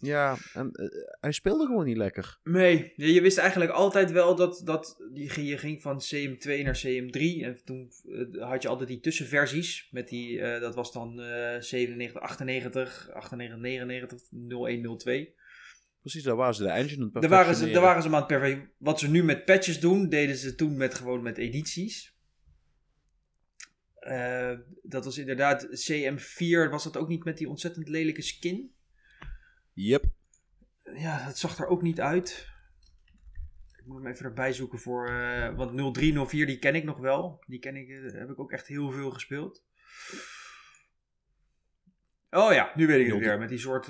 Ja, en eh, hij speelde gewoon niet lekker. Nee, je, wist eigenlijk altijd wel dat, dat je ging van CM2 naar CM3. En toen eh, had je altijd die tussenversies. Met die, eh, dat was dan eh 97, 98, 98, 99, 01, 02. Precies, daar waren ze de engine aan het Daar waren, ze, daar waren ze hem aan het perfect. Wat ze nu met patches doen, deden ze toen met, gewoon met edities. Eh, dat was inderdaad CM4, was dat ook niet met die ontzettend lelijke skin? Yep. Ja, dat zag er ook niet uit. Ik moet hem even erbij zoeken voor. eh, want 0304 die ken ik nog wel. Die ken ik, eh, heb ik ook echt heel veel gespeeld. Oh ja, nu weet ik het 03. weer. Met die soort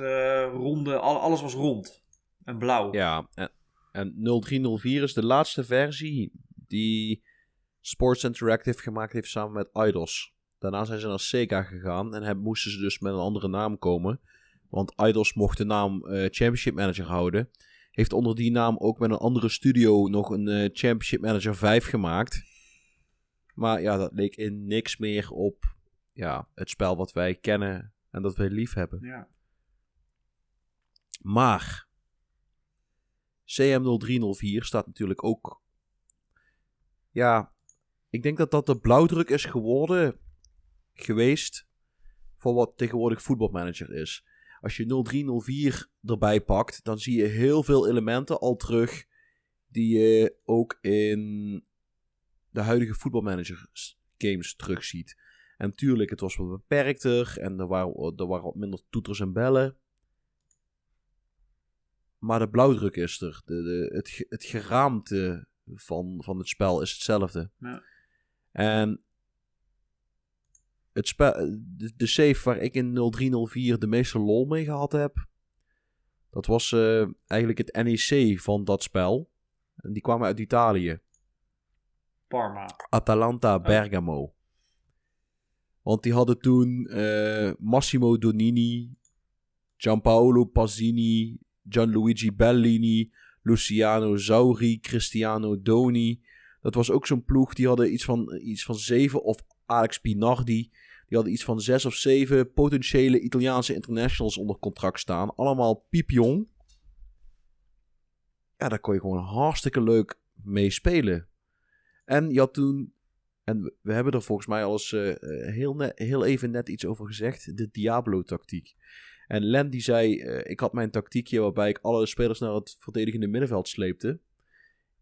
ronde. al- alles was rond. En blauw. Ja, en, en 0304 is de laatste versie die Sports Interactive gemaakt heeft samen met Eidos. Daarna zijn ze naar Sega gegaan en hebben, moesten ze dus met een andere naam komen. Want Eidos mocht de naam eh, Championship Manager houden. Heeft onder die naam ook met een andere studio nog een eh, Championship Manager 5 gemaakt. Maar ja, dat leek in niks meer op ja, het spel wat wij kennen en dat wij lief hebben. Ja. Maar CM0304 staat natuurlijk ook. Ja, ik denk dat dat de blauwdruk is geworden geweest voor wat tegenwoordig voetbalmanager is. Als je 0304 erbij pakt, dan zie je heel veel elementen al terug die je ook in de huidige voetbalmanager games terugziet. En tuurlijk, het was wat beperkter en er waren, er waren wat minder toeters en bellen. Maar de blauwdruk is er. De, de, het, het geraamte van, van het spel is hetzelfde. Ja. En het spel, de, de save waar ik in 0304 de meeste lol mee gehad heb, dat was eh, eigenlijk het NEC van dat spel. En die kwamen uit Italië. Parma. Atalanta Bergamo. Want die hadden toen eh, Massimo Donini, Gianpaolo Pazzini, Gianluigi Bellini, Luciano Zauri, Cristiano Doni. Dat was ook zo'n ploeg, die hadden iets van, iets van zeven, of Alex Pinardi, die hadden iets van zes of zeven potentiële Italiaanse internationals onder contract staan. Allemaal piepjong. Ja, daar kon je gewoon hartstikke leuk mee spelen. En je had toen, en we- hebben er volgens mij al eens eh, eh, heel, ne- heel even net iets over gezegd, de Diablo-tactiek. En Len die zei, eh, ik had mijn tactiekje waarbij ik alle spelers naar het verdedigende middenveld sleepte.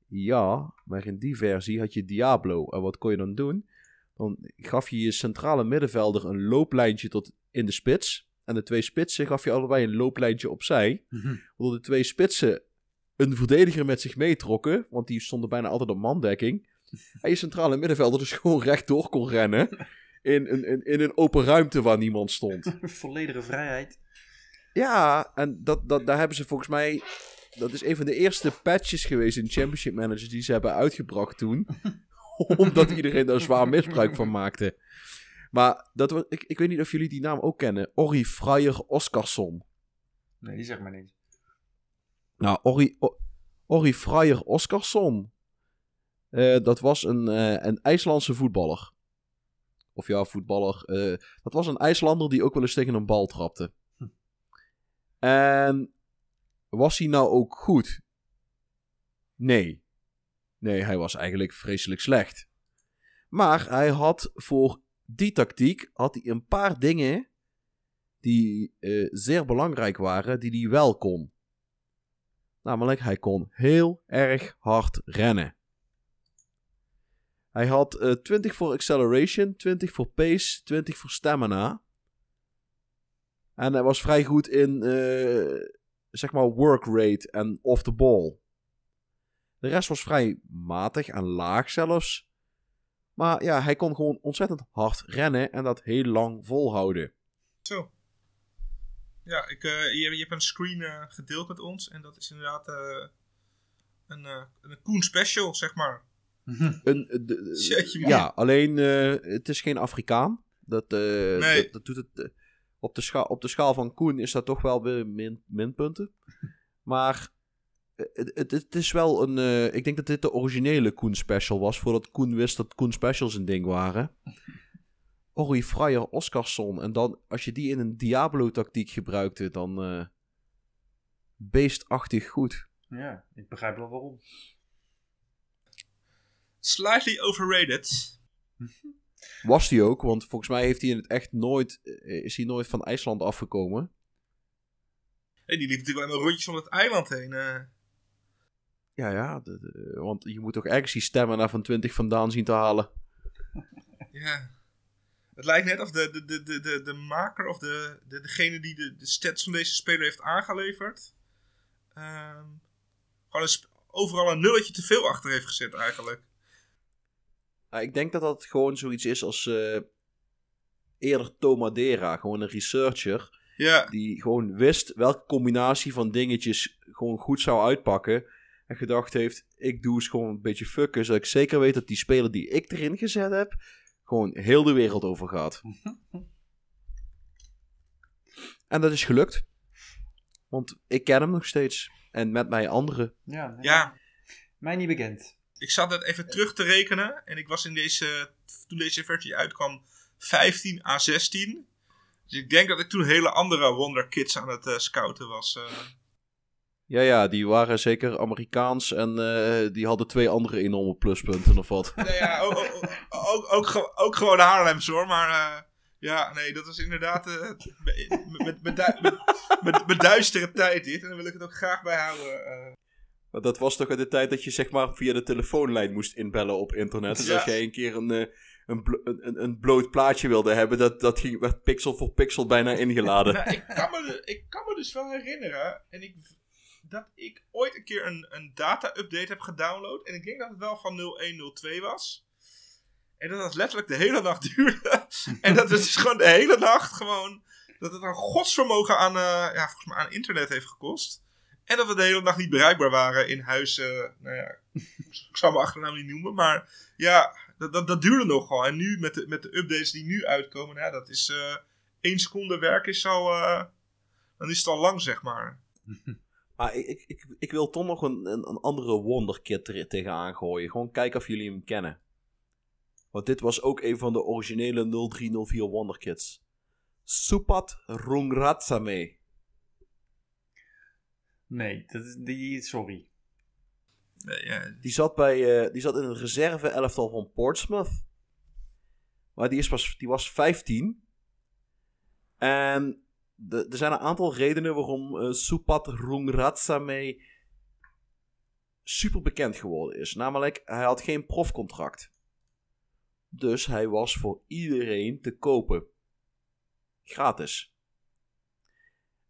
Ja, maar in die versie had je Diablo. En wat kon je dan doen? Dan gaf je je centrale middenvelder een looplijntje tot in de spits. En de twee spitsen gaf je allebei een looplijntje opzij. Waardoor de twee spitsen een verdediger met zich meetrokken. Want die stonden bijna altijd op mandekking. <laughs> En je centrale middenvelder dus gewoon rechtdoor kon rennen. <laughs> In een, in, in een open ruimte waar niemand stond. <laughs> Volledige vrijheid. Ja, en dat, dat, daar hebben ze volgens mij dat is een van de eerste patches geweest in Championship Manager die ze hebben uitgebracht toen. <laughs> Omdat iedereen daar zwaar misbruik van maakte. Maar dat, wa- ik, ik weet niet of jullie die naam ook kennen. Orri Fryer Oscarsson. Nee, die zegt maar niks. Nou, Orri, O- Fryer Oscarsson. eh, dat was een, eh, een IJslandse voetballer. Of ja, voetballer. eh, dat was een IJslander die ook wel eens tegen een bal trapte. En was hij nou ook goed? Nee. Nee, hij was eigenlijk vreselijk slecht. Maar hij had voor die tactiek had hij een paar dingen die eh, zeer belangrijk waren, die hij wel kon. Namelijk, hij kon heel erg hard rennen. Hij had eh 20 voor acceleration, 20 voor pace, 20 voor stamina. En hij was vrij goed in, eh, zeg maar, work rate en off the ball. De rest was vrij matig en laag zelfs. Maar ja, hij kon gewoon ontzettend hard rennen en dat heel lang volhouden. Zo. Ja, ik, eh, je, je hebt een screen eh, gedeeld met ons. En dat is inderdaad eh, een, eh, een Koen special, zeg maar. Een, de- <laughs> de- ja, alleen eh, het is geen Afrikaan. Dat, eh, Nee. dat, dat doet het. Op, de scha- op de schaal van Koen is dat toch wel weer min, minpunten. <laughs> Maar eh, het, het, het is wel een. eh, ik denk dat dit de originele Koen special was. Voordat Koen wist dat Koen specials een ding waren. <laughs> Ori Fryer Oscarsson. En dan, als je die in een Diablo-tactiek gebruikte, dan. eh beestachtig goed. Ja, ik begrijp wel waarom. Slightly overrated. <laughs> Was hij ook, want volgens mij heeft hij in het echt nooit, eh, is hij nooit van IJsland afgekomen. Hey, die liep natuurlijk wel een rondjes om het eiland heen. eh. Ja, ja, de- de- want je moet toch ergens die stemmen naar van 20 vandaan zien te halen. <laughs> Ja. Het lijkt net of de, de, de, de, de, de maker of de, de, degene die de, de stats van deze speler heeft aangeleverd. ehm, gewoon een overal een nulletje te veel achter heeft gezet eigenlijk. Ja, ik denk dat dat gewoon zoiets is als eh, eerder Tomadera, gewoon een researcher. Ja, Die gewoon wist welke combinatie van dingetjes gewoon goed zou uitpakken. En gedacht heeft, ik doe eens gewoon een beetje fucken. Zodat ik zeker weet dat die speler die ik erin gezet heb, gewoon heel de wereld over gaat. <laughs> en dat is gelukt. Want ik ken hem nog steeds. En met mij anderen. Ja, ja. mij niet bekend. Ik zat net even terug te rekenen. En ik was in deze, toen deze versie uitkwam, 15 à 16. Dus ik denk dat ik toen hele andere Wonder Kids aan het eh, scouten was. eh. Ja, ja, die waren zeker Amerikaans. En eh, die hadden twee andere enorme pluspunten of wat. Nee, ja, ook, ook, ook, ook, ge- ook gewoon Haarlems hoor, maar eh, ja, nee, dat was inderdaad eh, met, met, met, met, duistere tijd dit. En daar wil ik het ook graag bij houden. Want dat was toch in de tijd dat je zeg maar via de telefoonlijn moest inbellen op internet. Dus Ja. als jij een keer een, eh, een, blo- een, een- bloot plaatje wilde hebben, dat, dat ging, werd pixel voor pixel bijna ingeladen. Nou, ik, kan me, ik kan me dus wel herinneren en ik, dat ik ooit een keer een, een data-update heb gedownload. En ik denk dat het wel van 0102 was. En dat het letterlijk de hele nacht duurde. <laughs> en dat het dus gewoon de hele nacht gewoon... Dat het een godsvermogen aan, eh, ja, volgens mij aan internet heeft gekost. En dat we de hele nacht niet bereikbaar waren in huis. eh, nou ja, <laughs> ik zal mijn achternaam niet noemen. Maar ja, dat, dat, dat duurde nogal. En nu met de, met de updates die nu uitkomen. nou dat is eh één seconde werk is al... eh, dan is het al lang, zeg maar. <laughs> Maar ik, ik, ik, wil toch nog een, een, andere wonderkid er tegenaan gooien. Gewoon kijken of jullie hem kennen. Want dit was ook een van de originele 0304 wonderkids. Supat Rungratsame. Nee, dat is die, sorry. Nee, ja, Die zat, bij, eh, die zat in het reserve elftal van Portsmouth. Maar die, is pas, die was 15. En de, er zijn een aantal redenen waarom eh Supat Rungratsame super bekend geworden is. Namelijk, hij had geen profcontract. Dus hij was voor iedereen te kopen. Gratis.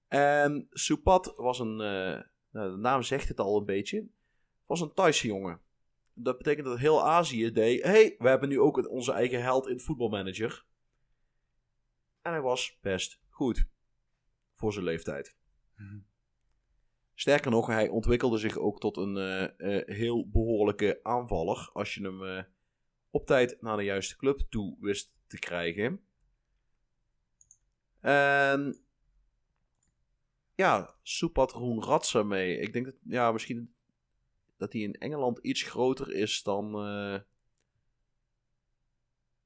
En Supat was een, eh, nou, de naam zegt het al een beetje, was een Thaise jongen. Dat betekent dat heel Azië deed, hey, we hebben nu ook onze eigen held in voetbalmanager. En hij was best goed. Voor zijn leeftijd. Sterker nog, hij ontwikkelde zich ook tot een eh, eh, heel behoorlijke aanvaller. Als je hem op tijd naar de juiste club toe wist te krijgen. En ja, Supat Ratsa mee. Ik denk dat, ja, misschien dat hij in Engeland iets groter is dan, eh,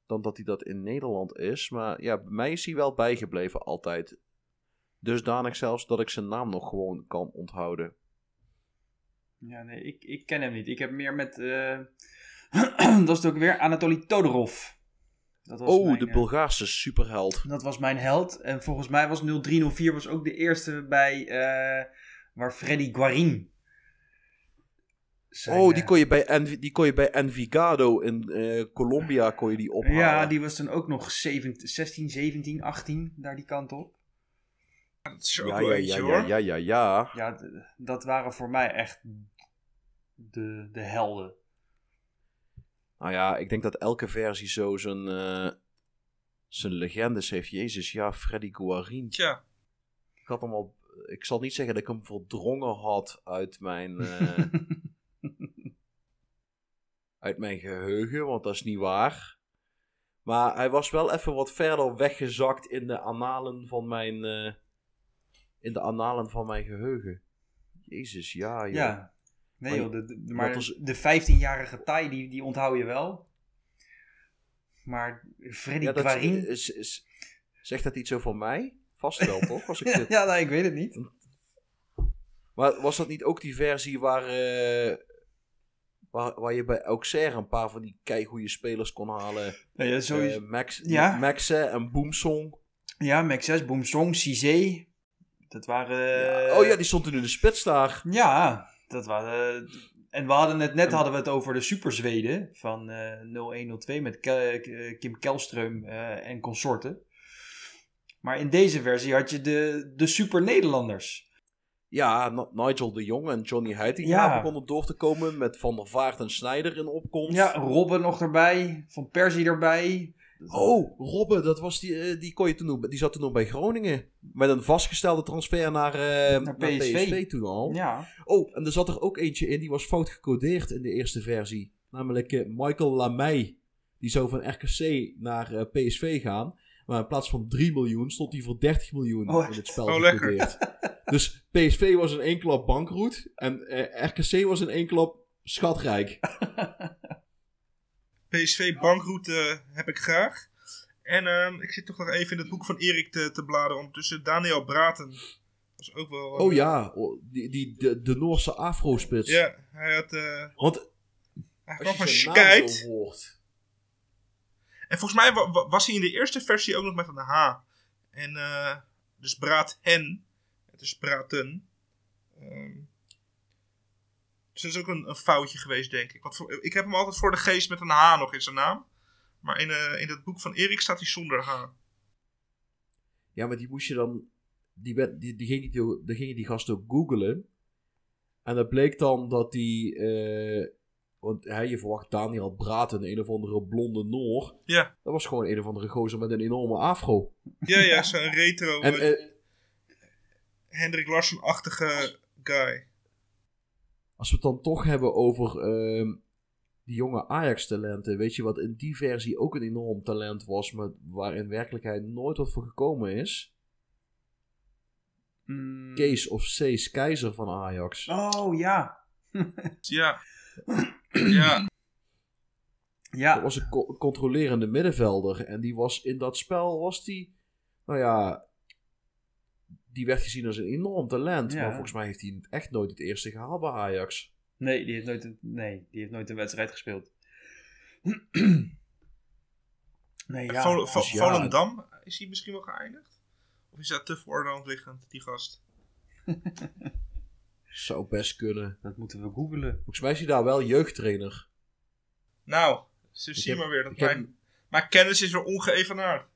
dan dat hij dat in Nederland is. Maar ja, bij mij is hij wel bijgebleven altijd. Dusdanig zelfs dat ik zijn naam nog gewoon kan onthouden. Ja, nee, ik, ik ken hem niet. Ik heb meer met... eh, <clears throat> dat is het ook weer Anatoly Todorov. Dat was Oh, mijn, de eh, Bulgaarse superheld. Dat was mijn held. En volgens mij was 0304 was ook de eerste bij... eh, waar Freddy Guarin... zijn, Oh, die eh, kon je bij, die kon je bij Envigado in eh, Colombia kon je die ophalen. Ja, die was dan ook nog 17, 16, 17, 18, daar die kant op. Dat is ook ja, wel ja, eentje ja, hoor. ja, ja, ja, ja. Ja, d- dat waren voor mij echt de, de helden. Nou ja, ik denk dat elke versie zo zijn, eh, zijn legendes heeft. Jezus, ja, Freddy Guarin. Tja, Ik had hem al... Ik zal niet zeggen dat ik hem verdrongen had uit mijn... eh, <laughs> uit mijn geheugen, want dat is niet waar. Maar hij was wel even wat verder weggezakt in de analen van mijn, eh, in de analen van mijn geheugen. Jezus, ja, joh. Ja. Nee Maar joh, de, maar was- de 15-jarige Thai, die, die onthoud je wel. Maar Freddy Ja, dat Guarin... is, is- zegt dat iets over mij? Vast wel, <laughs> toch? Als ik dit... ja, nee, ik weet het niet. Maar was dat niet ook die versie waar, eh, waar, waar je bij Auxerre een paar van die keigoede spelers kon halen? Nee, ja, sowieso. Eh, Max, Ja. Maxe en Boomsong. ja, Max 6, Boomsong, Cizé. Dat waren... oh ja, die stond toen in de spits daar. Ja, dat waren. En we hadden het net hadden we het over de Super Zweden van eh 0102 met Ke- eh, Kim Kelström eh, en consorten. Maar in deze versie had je de, de Super Nederlanders. Ja, Nigel de Jong en Johnny Heitinga Ja. begonnen door te komen met Van der Vaart en Snijder in opkomst. Ja, Robben nog erbij, Van Persie erbij. Oh, Robben, dat was die, eh, die, kon je toen nog, die zat toen nog bij Groningen. Met een vastgestelde transfer naar, eh, naar, PSV. PSV. toen al. Ja, Oh, en er zat er ook eentje in, die was fout gecodeerd in de eerste versie. Namelijk eh, Michael Lamey. Die zou van RKC naar eh, PSV gaan. Maar in plaats van 3 miljoen stond hij voor 30 miljoen Oh, in het spel Oh, gecodeerd. <laughs> dus PSV was in één klap bankroet. En RKC was in één klap schatrijk. <laughs> PSV bankroute heb ik graag. En ehm, ik zit toch nog even in het boek van Erik te, te bladeren. Ondertussen Daniel Braten. Dat is ook wel... eh, Oh ja, oh, die, die, de, de Noorse afro-spits. Ja, hij had... eh Want hij kwam van Skype. En volgens mij wa- wa- was hij in de eerste versie ook nog met een H. En eh dus Braathen. Het is Braten. Ehm, dus dat is ook een, een foutje geweest, denk ik. Want voor- ik heb hem altijd voor de geest met een H nog in zijn naam. Maar in, eh, in het boek van Erik staat hij zonder H. Ja, maar die moest je dan. Die, die, die, ging, die, die gingen die gast ook googlen. En dat bleek dan dat die. eh, want hè, je verwacht Daniel Braten, een of andere blonde Noor. Ja, Dat was gewoon een of andere gozer met een enorme afro. ja, ja zo'n <laughs> retro En eh, Hendrik Larsson-achtige guy. Als we het dan toch hebben over ehm, die jonge Ajax-talenten. Weet je wat in die versie ook een enorm talent was, maar waar in werkelijkheid nooit wat voor gekomen is? Mm. Kees of Cees Keizer van Ajax. Oh ja. <laughs> Ja. ja. Dat Ja, was een co- controlerende middenvelder. En die was in dat spel, was die, nou ja, die werd gezien als een enorm talent. Ja. Maar volgens mij heeft hij echt nooit het eerste gehaald bij Ajax. nee die, heeft nooit een, nee, die heeft nooit een wedstrijd gespeeld. <clears throat> nee, ja. Vol- Vol- dus ja. Volendam, is hij misschien wel geëindigd? Of is dat te voor de hand liggend, die gast? <laughs> Zou best kunnen. Dat moeten we googlen. Volgens mij is hij daar wel jeugdtrainer. Nou, zo Ik zie je heb- maar weer. Dat heb- mijn, mijn kennis is weer ongeëvenaard.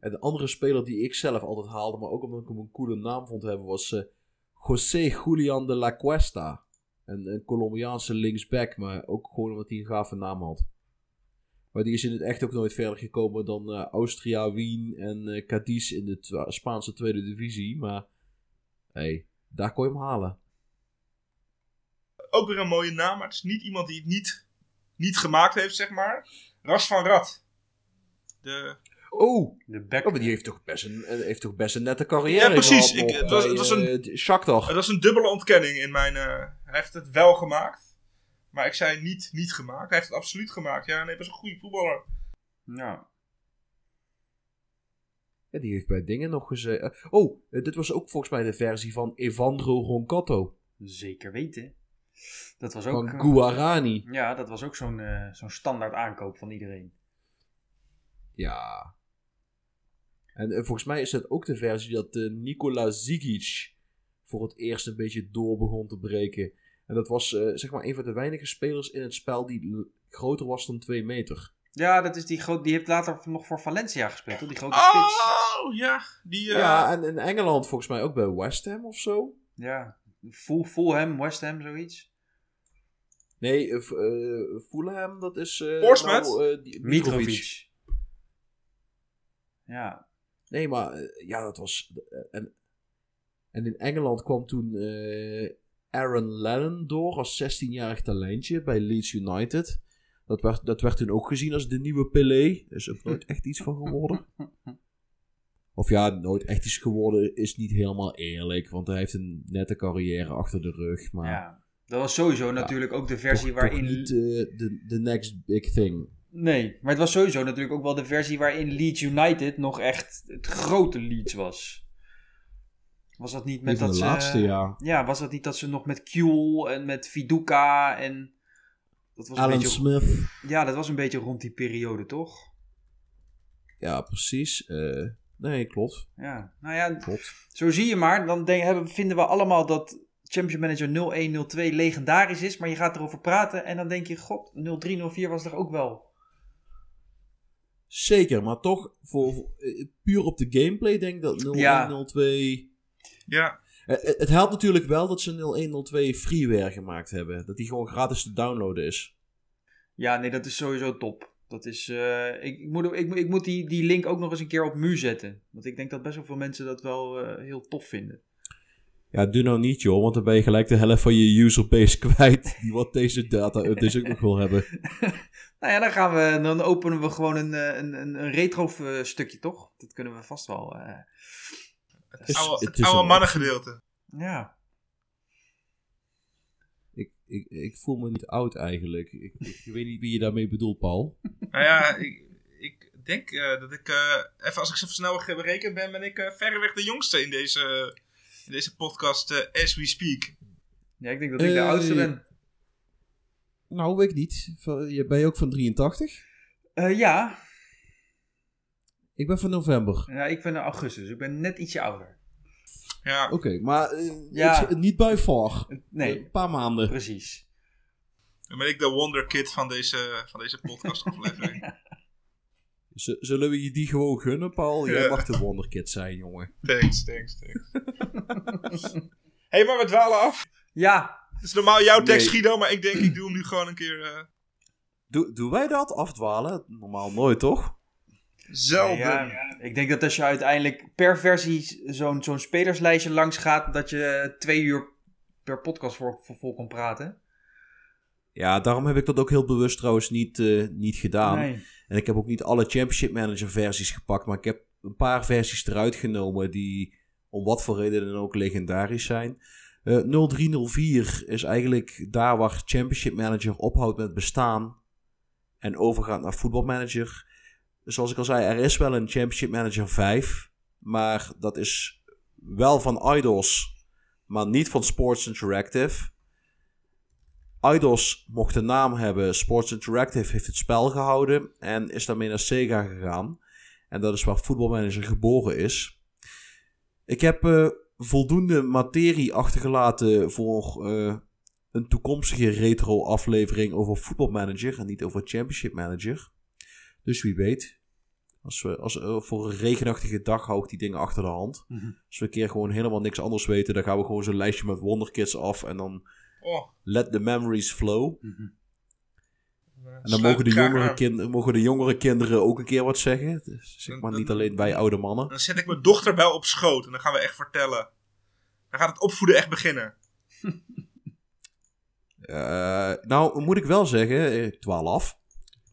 En de andere speler die ik zelf altijd haalde, maar ook omdat ik hem een coole naam vond hebben, was eh, José Julian de la Cuesta. Een, Colombiaanse linksback, maar ook gewoon omdat hij een gave naam had. Maar die is in het echt ook nooit verder gekomen dan eh, Austria, Wien en eh Cadiz in de Spaanse tweede divisie. Maar hey, daar kon je hem halen. Ook weer een mooie naam, maar het is niet iemand die het niet, niet gemaakt heeft, zeg maar. Ras van Rad. De, Oh, De back. oh, maar die heeft toch best een, eh, heeft toch best een nette carrière Ja, precies. gehad Ik- het was- bij, het was een- eh, Shakhtar. dat is een dubbele ontkenning in mijn... eh, hij heeft het wel gemaakt. Maar ik zei niet niet gemaakt. Hij heeft het absoluut gemaakt. Ja, nee, hij was een goede voetballer. Ja. Ja, die heeft bij dingen nog gezeten. oh, eh, dit was ook volgens mij de versie van Evandro Roncato. Zeker weten. Dat was ook... Van eh, Guarani. Ja, dat was ook zo'n eh, zo'n standaard aankoop van iedereen. Ja. En eh, volgens mij is het ook de versie dat eh, Nikola Zigic voor het eerst een beetje door begon te breken. En dat was eh, zeg maar een van de weinige spelers in het spel die groter was dan 2 meter. Ja, dat is die, groot, die heeft later nog voor Valencia gespeeld, toch? Die grote spits. Oh, ja. Die, eh, Ja, en in Engeland volgens mij ook bij West Ham of zo. Ja, Full, Fulham, West Ham, zoiets. Nee, eh, eh, Fulham, dat is... eh Portsmouth? nou, eh, Mitrovic. Ja, Nee, maar eh, ja, dat was. eh, en, en in Engeland kwam toen eh, Aaron Lennon door als 16-jarig talentje bij Leeds United. Dat werd, dat werd toen ook gezien als de nieuwe Pelé. Er is ook nooit echt iets van geworden. <laughs> Of ja, nooit echt iets geworden is niet helemaal eerlijk. Want hij heeft een nette carrière achter de rug. Maar ja. Dat was sowieso natuurlijk ook de versie toch, toch waarin... niet de de next big thing. Nee, maar het was sowieso natuurlijk ook wel de versie waarin Leeds United nog echt het grote Leeds was. Was dat niet met Een dat de ze... laatste, ja. Ja, was dat niet dat ze nog met Kuhl en met Viduka en... Dat was een Alan beetje... Smith. Ja, dat was een beetje rond die periode, toch? Ja, precies. Eh, nee, klopt. Ja, nou ja, Klopt. zo zie je maar. Dan denk, hebben, vinden we allemaal dat Championship Manager 0102 legendarisch is. Maar je gaat erover praten en dan denk je, god, 0304 was er ook wel. Zeker, maar toch, voor, voor- eh, puur op de gameplay denk ik dat 0102... ja. Eh, eh, het helpt natuurlijk wel dat ze 0102 freeware gemaakt hebben. Dat die gewoon gratis te downloaden is. Ja, nee, dat is sowieso top. Dat is, eh, ik, ik, moet, ik, moet- ik moet die, die link ook nog eens een keer op mu zetten. Want ik denk dat best wel veel mensen dat wel eh, heel tof vinden. Ja, doe nou niet joh, want dan ben je gelijk de helft van je userbase <laughs> kwijt. Die wat deze data updates ook nog wil hebben. <laughs> Nou ja, dan, gaan we, dan openen we gewoon een, eh, een, een, retro eh, stukje, toch? Dat kunnen we vast wel. eh, Het Is- oude, het het oude mannengedeelte. ja. Ik, ik, ik voel me niet oud eigenlijk. Ik, ik weet niet wie je daarmee bedoelt, Paul. <laughs> Nou ja, ik, ik denk eh, dat ik, eh, even als ik even snel berekend ben, ben ik eh, verreweg de jongste in deze, in deze podcast eh, as we speak. ja, ik denk dat ik de oudste ben. Nou, weet ik niet. Je- Ben je ook van 83? Eh, ja. Ik ben van november. ja, ik ben in augustus. dus Ik ben net ietsje ouder. Ja, Oké, maar eh, Ja. het- niet bij far. Nee, Een paar maanden. precies. dan ben ik de wonderkid van deze, van deze podcast aflevering. <laughs> Zullen we je die gewoon gunnen, Paul? Jij Ja. mag de wonderkid zijn, jongen. thanks, thanks, thanks. Hé, <laughs> hey, maar we dwalen af. Ja, Het is normaal jouw tekst, Nee. Guido, maar ik denk ik doe hem nu gewoon een keer eh, Doe, doen wij dat? Afdwalen? Normaal nooit, toch? zelden. ja, ik denk dat als je uiteindelijk per versie zo'n zo'n spelerslijstje langs gaat, dat je twee uur per podcast voor, voor vol kan praten. Ja, daarom heb ik dat ook heel bewust trouwens niet, eh, niet gedaan. Nee. En ik heb ook niet alle Championship Manager versies gepakt, maar ik heb een paar versies eruit genomen die om wat voor reden dan ook legendarisch zijn. Eh 0304 is eigenlijk daar waar Championship Manager ophoudt met bestaan en overgaat naar Football Manager. Zoals ik al zei, er is wel een Championship Manager 5, maar dat is wel van Idols, maar niet van Sports Interactive. Eidos mocht de naam hebben. Sports Interactive heeft het spel gehouden en is daarmee naar Sega gegaan. En dat is waar Football Manager geboren is. Ik heb eh, voldoende materie achtergelaten voor eh, een toekomstige retro-aflevering over Football Manager en niet over Championship Manager. Dus wie weet. Als we, als, eh, voor een regenachtige dag hou ik die dingen achter de hand. Mhm. Als we een keer gewoon helemaal niks anders weten, dan gaan we gewoon zo'n lijstje met Wonderkids af en dan Oh, let the memories flow. Mhm. En dan mogen de, jongere kind, mogen de jongere kinderen ook een keer wat zeggen. Dus zeg maar niet alleen wij oude mannen. Dan zet ik mijn dochter wel op schoot en dan gaan we echt vertellen Dan gaat het opvoeden echt beginnen. <laughs> Eh, nou, moet ik wel zeggen, eh, 12.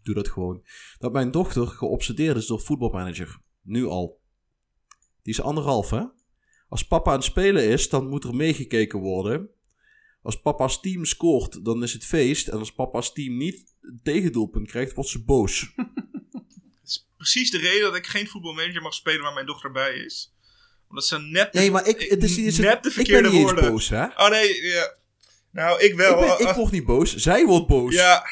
Doe dat gewoon. Dat mijn dochter geobsedeerd is door voetbalmanager. Nu al. Die is anderhalf, hè? Als papa aan het spelen is, dan moet er meegekeken worden. Als papa's team scoort, dan is het feest. En als papa's team niet een tegendoelpunt krijgt, wordt ze boos. <laughs> Dat is precies de reden dat ik geen voetbalmanager mag spelen waar mijn dochter bij is. Omdat ze net de, Nee, maar ik, het is, is- net de ik ben verkeerde niet eens woorden... boos, hè? Oh nee, ja. Nou, ik wel. Ik, ben- ik word niet boos, zij wordt boos. Ja.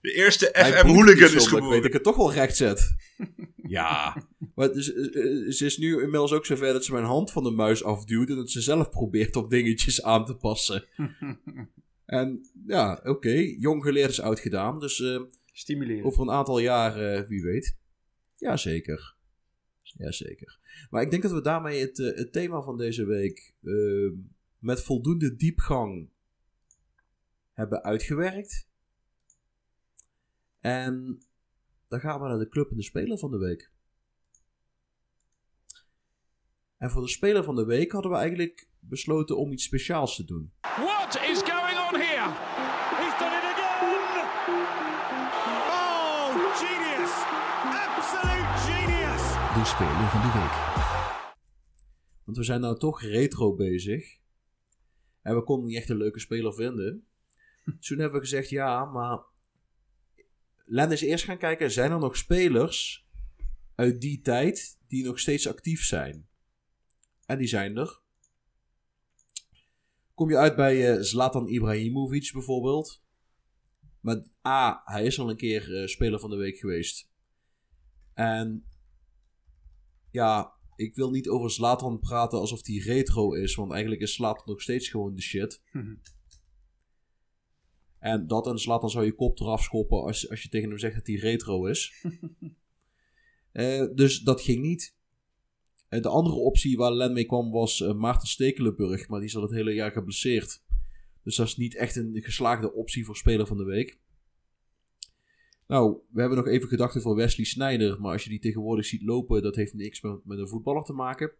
De eerste FM hooligan is Ik weet dat ik het toch wel recht zet. <laughs> ja. Maar het is, eh, eh, ze is nu inmiddels ook zover dat ze mijn hand van de muis afduwt. En dat ze zelf probeert om dingetjes aan te passen. <laughs> en ja, oké. Jong geleerd is oud gedaan. Dus eh, Stimuleren. over een aantal jaar, eh, wie weet. Jazeker. Jazeker. Maar ik denk dat we daarmee het, eh, het thema van deze week eh, met voldoende diepgang hebben uitgewerkt. En dan gaan we naar de club en de speler van de week. En voor de speler van de week hadden we eigenlijk besloten om iets speciaals te doen. What De speler van de week. Want we zijn nou toch retro bezig. En we konden niet echt een leuke speler vinden. <laughs> Toen hebben we gezegd, ja, maar... Laten we eens eerst gaan kijken, zijn er nog spelers uit die tijd die nog steeds actief zijn? En die zijn er. Kom je uit bij eh, Zlatan Ibrahimovic bijvoorbeeld. Maar A, hij is al een keer eh, speler van de week geweest. En ja, ik wil niet over Zlatan praten alsof hij retro is, want eigenlijk is Zlatan nog steeds gewoon de shit. En dat en Zlatan zou je kop eraf schoppen als, als je tegen hem zegt dat hij retro is. <laughs> Eh, dus dat ging niet. Eh, de andere optie waar Len mee kwam was eh, Maarten Stekelenburg, maar die is al het hele jaar geblesseerd. Dus dat is niet echt een geslaagde optie voor speler van de week. Nou, we hebben nog even gedachten voor Wesley Sneijder, maar als je die tegenwoordig ziet lopen, dat heeft niks met, met een voetballer te maken.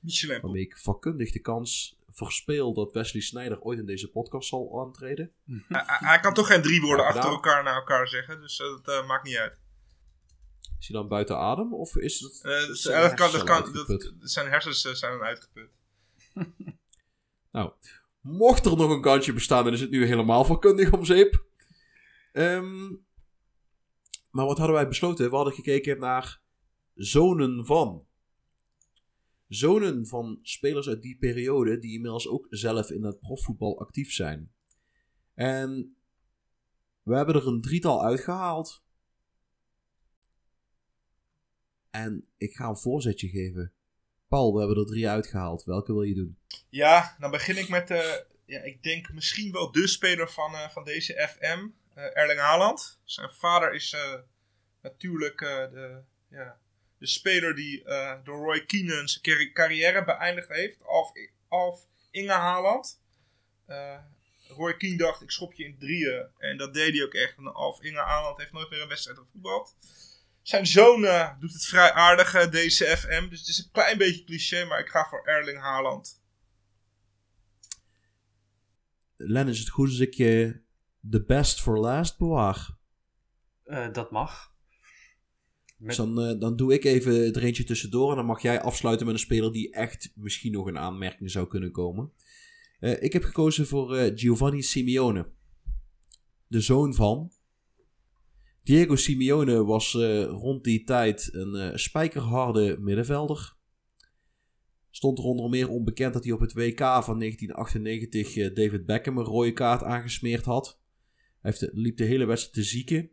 Michelin. Waarmee ik vakkundig de kans verspeel dat Wesley Sneijder ooit in deze podcast zal aantreden. Hij, hij- kan toch geen drie woorden Ja, achter nou. elkaar naar elkaar zeggen, dus eh, dat eh, maakt niet uit. Is hij dan buiten adem? Of is het. Eh, dat, zijn dat kan, dat kan, dat, zijn hersens zijn dan uitgeput. <laughs> Nou, mocht er nog een kansje bestaan, dan is het nu helemaal vakkundig om zeep. Ehm, maar wat hadden wij besloten? We hadden gekeken naar zonen van. Zonen van spelers uit die periode die inmiddels ook zelf in het profvoetbal actief zijn. En we hebben er een drietal uitgehaald. En ik ga een voorzetje geven. Paul, we hebben er drie uitgehaald. Welke wil je doen? Ja, dan begin ik met, eh, ja, ik denk misschien wel de speler van, eh, van deze FM, Erling Haaland. Zijn vader is eh, natuurlijk eh, de, ja, de speler die eh, door Roy Keane zijn carri- carrière beëindigd heeft, Alf, Alf Inge Haaland. Eh, Roy Keane dacht, ik schop je in drieën. En dat deed hij ook echt. En Alf Inge Haaland heeft nooit meer een wedstrijd gevoetbald. Zijn zoon eh, doet het vrij aardig, eh, deze FM. Dus het is een klein beetje cliché, maar ik ga voor Erling Haaland. Len, is het goed als ik je de best for last bewaar? Eh, dat mag. Met- Dus dan, eh, dan doe ik even er eentje tussendoor en dan mag jij afsluiten met een speler die echt misschien nog een aanmerking zou kunnen komen. Eh, ik heb gekozen voor Giovanni Simeone. De zoon van. Diego Simeone was rond die tijd een spijkerharde middenvelder. Stond er onder meer onbekend dat hij op het WK van 1998 eh, David Beckham een rode kaart aangesmeerd had. Hij liep de hele wedstrijd te zieken.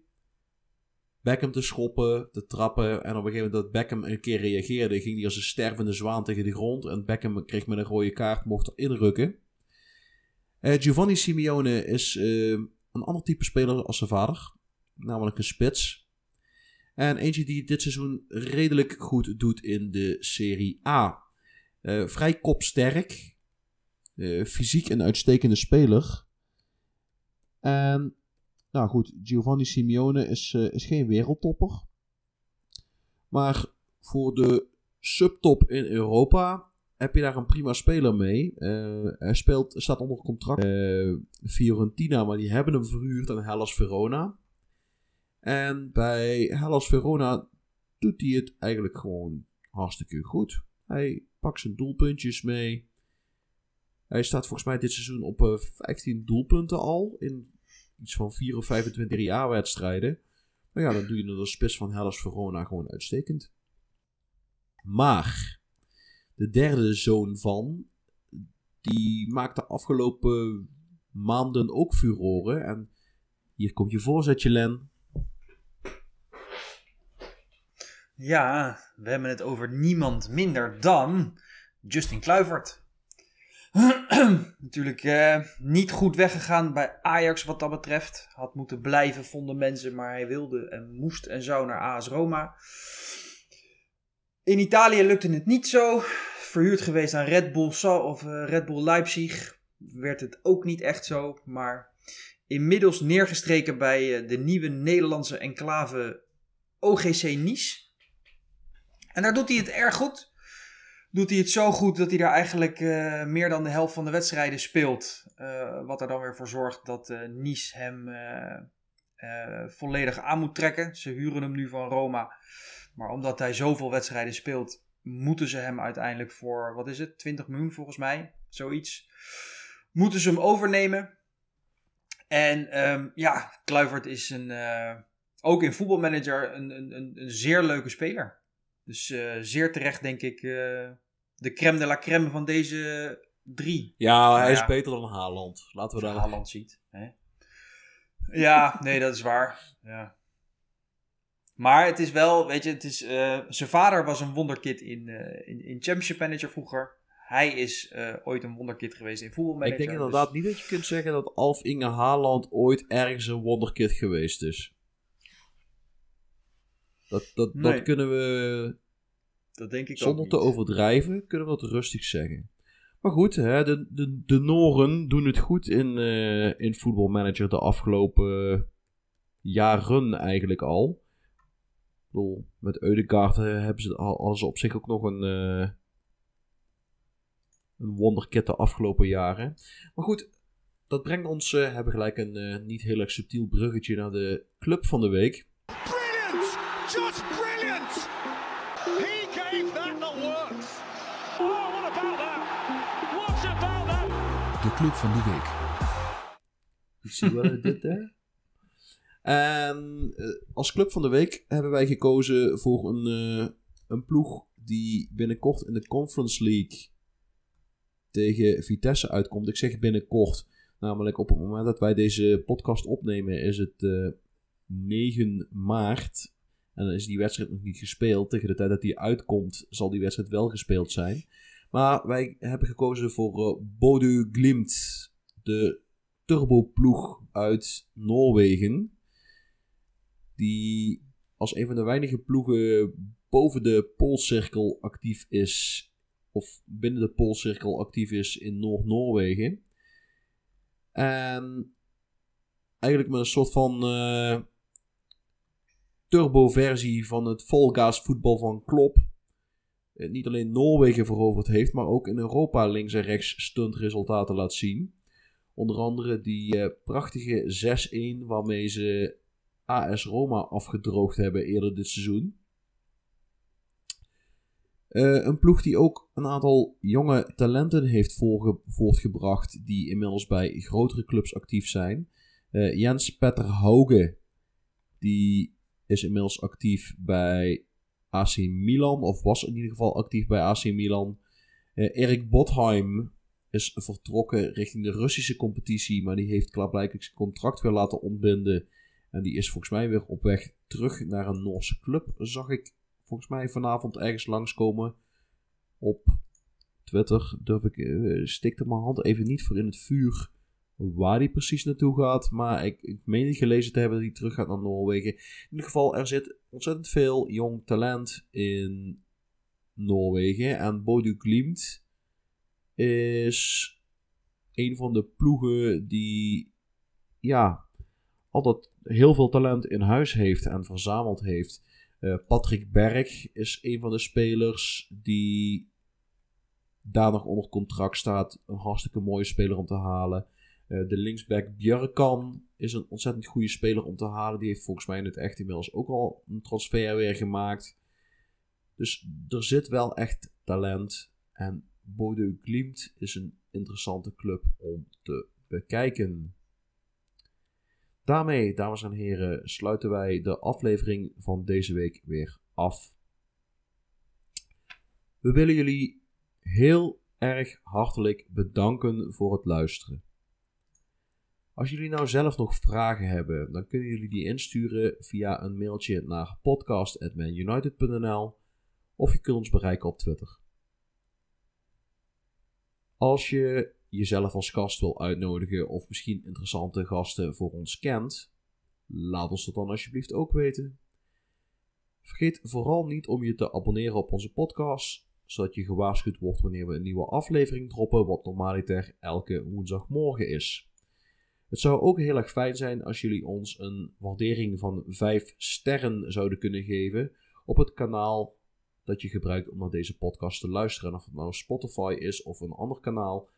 Beckham te schoppen, te trappen. En op een gegeven moment dat Beckham een keer reageerde, ging hij als een stervende zwaan tegen de grond. En Beckham kreeg met een rode kaart, mocht inrukken. Eh, Giovanni Simeone is eh, een ander type speler als zijn vader. Namelijk een spits. En eentje die dit seizoen redelijk goed doet in de Serie A. Eh, vrij kopsterk. Fysiek een uitstekende speler. En nou goed, Giovanni Simeone is, eh, is geen wereldtopper. Maar voor de subtop in Europa heb je daar een prima speler mee. Eh, hij speelt, staat onder contract uh, Fiorentina, maar die hebben hem verhuurd aan Hellas Verona. En bij Hellas Verona doet hij het eigenlijk gewoon hartstikke goed. Hij pakt zijn doelpuntjes mee. Hij staat volgens mij dit seizoen op uh, 15 doelpunten al in iets van 4 of 25 jaar wedstrijden. Maar ja, dan doe je de spits van Hellas Verona gewoon uitstekend. Maar de derde zoon van, die maakte afgelopen maanden ook furoren. En hier komt je voorzetje, Len. Ja, we hebben het over niemand minder dan Justin Kluivert. <clears throat> Natuurlijk eh, niet goed weggegaan bij Ajax wat dat betreft. Had moeten blijven, vonden mensen, maar hij wilde en moest en zou naar AS Roma. In Italië lukte het niet zo. Verhuurd geweest aan Red Bull, of uh, Red Bull Leipzig. Werd het ook niet echt zo. Maar inmiddels neergestreken bij uh, de nieuwe Nederlandse enclave OGC Nice. En daar doet hij het erg goed. Doet hij het zo goed dat hij daar eigenlijk uh, meer dan de helft van de wedstrijden speelt. wat er dan weer voor zorgt dat Nice hem volledig aan moet trekken. Ze huren hem nu van Roma. Maar omdat hij zoveel wedstrijden speelt, moeten ze hem uiteindelijk voor, wat is het, 20 miljoen volgens mij, zoiets. Moeten ze hem overnemen. En um, ja, Kluivert is een, uh, ook in voetbalmanager een, een, een, zeer leuke speler. Dus uh, zeer terecht denk ik uh, de crème de la crème van deze drie. Ja, hij nou, is beter dan Haaland. Laten we daar... Haaland ziet. Hè? Ja, nee, dat is waar. Ja. Maar het is wel, weet je, het is, uh, zijn vader was een wonderkid in, in, in Championship Manager vroeger. Hij is ooit een wonderkid geweest in voetbalmanager. Ik denk inderdaad dus... niet dat je kunt zeggen dat Alf Inge Haaland ooit ergens een wonderkid geweest is. Dat, dat, nee. dat kunnen we, dat denk ik zonder te overdrijven, kunnen we dat rustig zeggen. Maar goed, hè, de, de, de Noren doen het goed in, in voetbalmanager de afgelopen jaren eigenlijk al bedoel, met Eudegaard hebben ze, ze op zich ook nog een, uh, een wonderkit de afgelopen jaren. Maar goed, dat brengt ons, uh, hebben gelijk een uh, niet heel erg subtiel bruggetje naar de club van de week. Just brilliant! He gave that the works! Oh, what about that? What about that? De club van de week. Ik zie wel dit hè? En uh, als club van de week hebben wij gekozen voor een, uh, een ploeg die binnenkort in de Conference League tegen Vitesse uitkomt. Ik zeg binnenkort, namelijk op het moment dat wij deze podcast opnemen is het uh, 9 maart. En dan is die wedstrijd nog niet gespeeld. Tegen de tijd dat die uitkomt zal die wedstrijd wel gespeeld zijn. Maar wij hebben gekozen voor Bodø Glimt, de turboploeg uit Noorwegen die als een van de weinige ploegen boven de poolcirkel actief is, of binnen de poolcirkel actief is in Noord-Noorwegen. En eigenlijk met een soort van uh, turbo-versie van het volgaas voetbal van Klopp. Uh, niet alleen Noorwegen veroverd heeft, maar ook in Europa links en rechts stuntresultaten laat zien. Onder andere die uh, prachtige 6-1 waarmee ze AS Roma afgedroogd hebben eerder dit seizoen. Uh, een ploeg die ook een aantal jonge talenten heeft voortgebracht die inmiddels bij grotere clubs actief zijn. Jens Petter Hauge, die is inmiddels actief bij AC Milan, of was in ieder geval actief bij AC Milan. Uh, Erik Botheim is vertrokken richting de Russische competitie, maar die heeft klaarblijkelijk zijn contract weer laten ontbinden en die is volgens mij weer op weg terug naar een Noorse club. Zag ik volgens mij vanavond ergens langskomen op Twitter. Durf ik, uh, stikte mijn hand even niet voor in het vuur waar hij precies naartoe gaat. Maar ik, ik meen gelezen te hebben dat hij terug gaat naar Noorwegen. In ieder geval, er zit ontzettend veel jong talent in Noorwegen. En Bodø Glimt is een van de ploegen die ja, altijd heel veel talent in huis heeft en verzameld heeft. Eh, Patrick Berg is een van de spelers die daar nog onder contract staat. Een hartstikke mooie speler om te halen. Eh, de linksback Björkan is een ontzettend goede speler om te halen. Die heeft volgens mij in het echt inmiddels ook al een transfer weer gemaakt. Dus er zit wel echt talent. En Bodø Glimt is een interessante club om te bekijken. Daarmee, dames en heren, sluiten wij de aflevering van deze week weer af. We willen jullie heel erg hartelijk bedanken voor het luisteren. Als jullie nou zelf nog vragen hebben, dan kunnen jullie die insturen via een mailtje naar podcast.manunited.nl of je kunt ons bereiken op Twitter. Als je jezelf als gast wil uitnodigen of misschien interessante gasten voor ons kent, laat ons dat dan alsjeblieft ook weten. Vergeet vooral niet om je te abonneren op onze podcast, zodat je gewaarschuwd wordt wanneer we een nieuwe aflevering droppen, wat normaliter elke woensdagmorgen is. Het zou ook heel erg fijn zijn als jullie ons een waardering van 5 sterren zouden kunnen geven op het kanaal dat je gebruikt om naar deze podcast te luisteren. En of het nou Spotify is of een ander kanaal,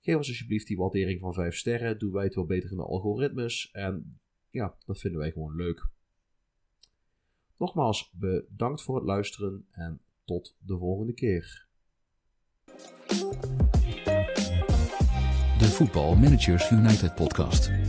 geef ons alsjeblieft die waardering van 5 sterren. Doen wij het wel beter in de algoritmes. En ja, dat vinden wij gewoon leuk. Nogmaals, bedankt voor het luisteren en tot de volgende keer. Voetbal Managers United podcast.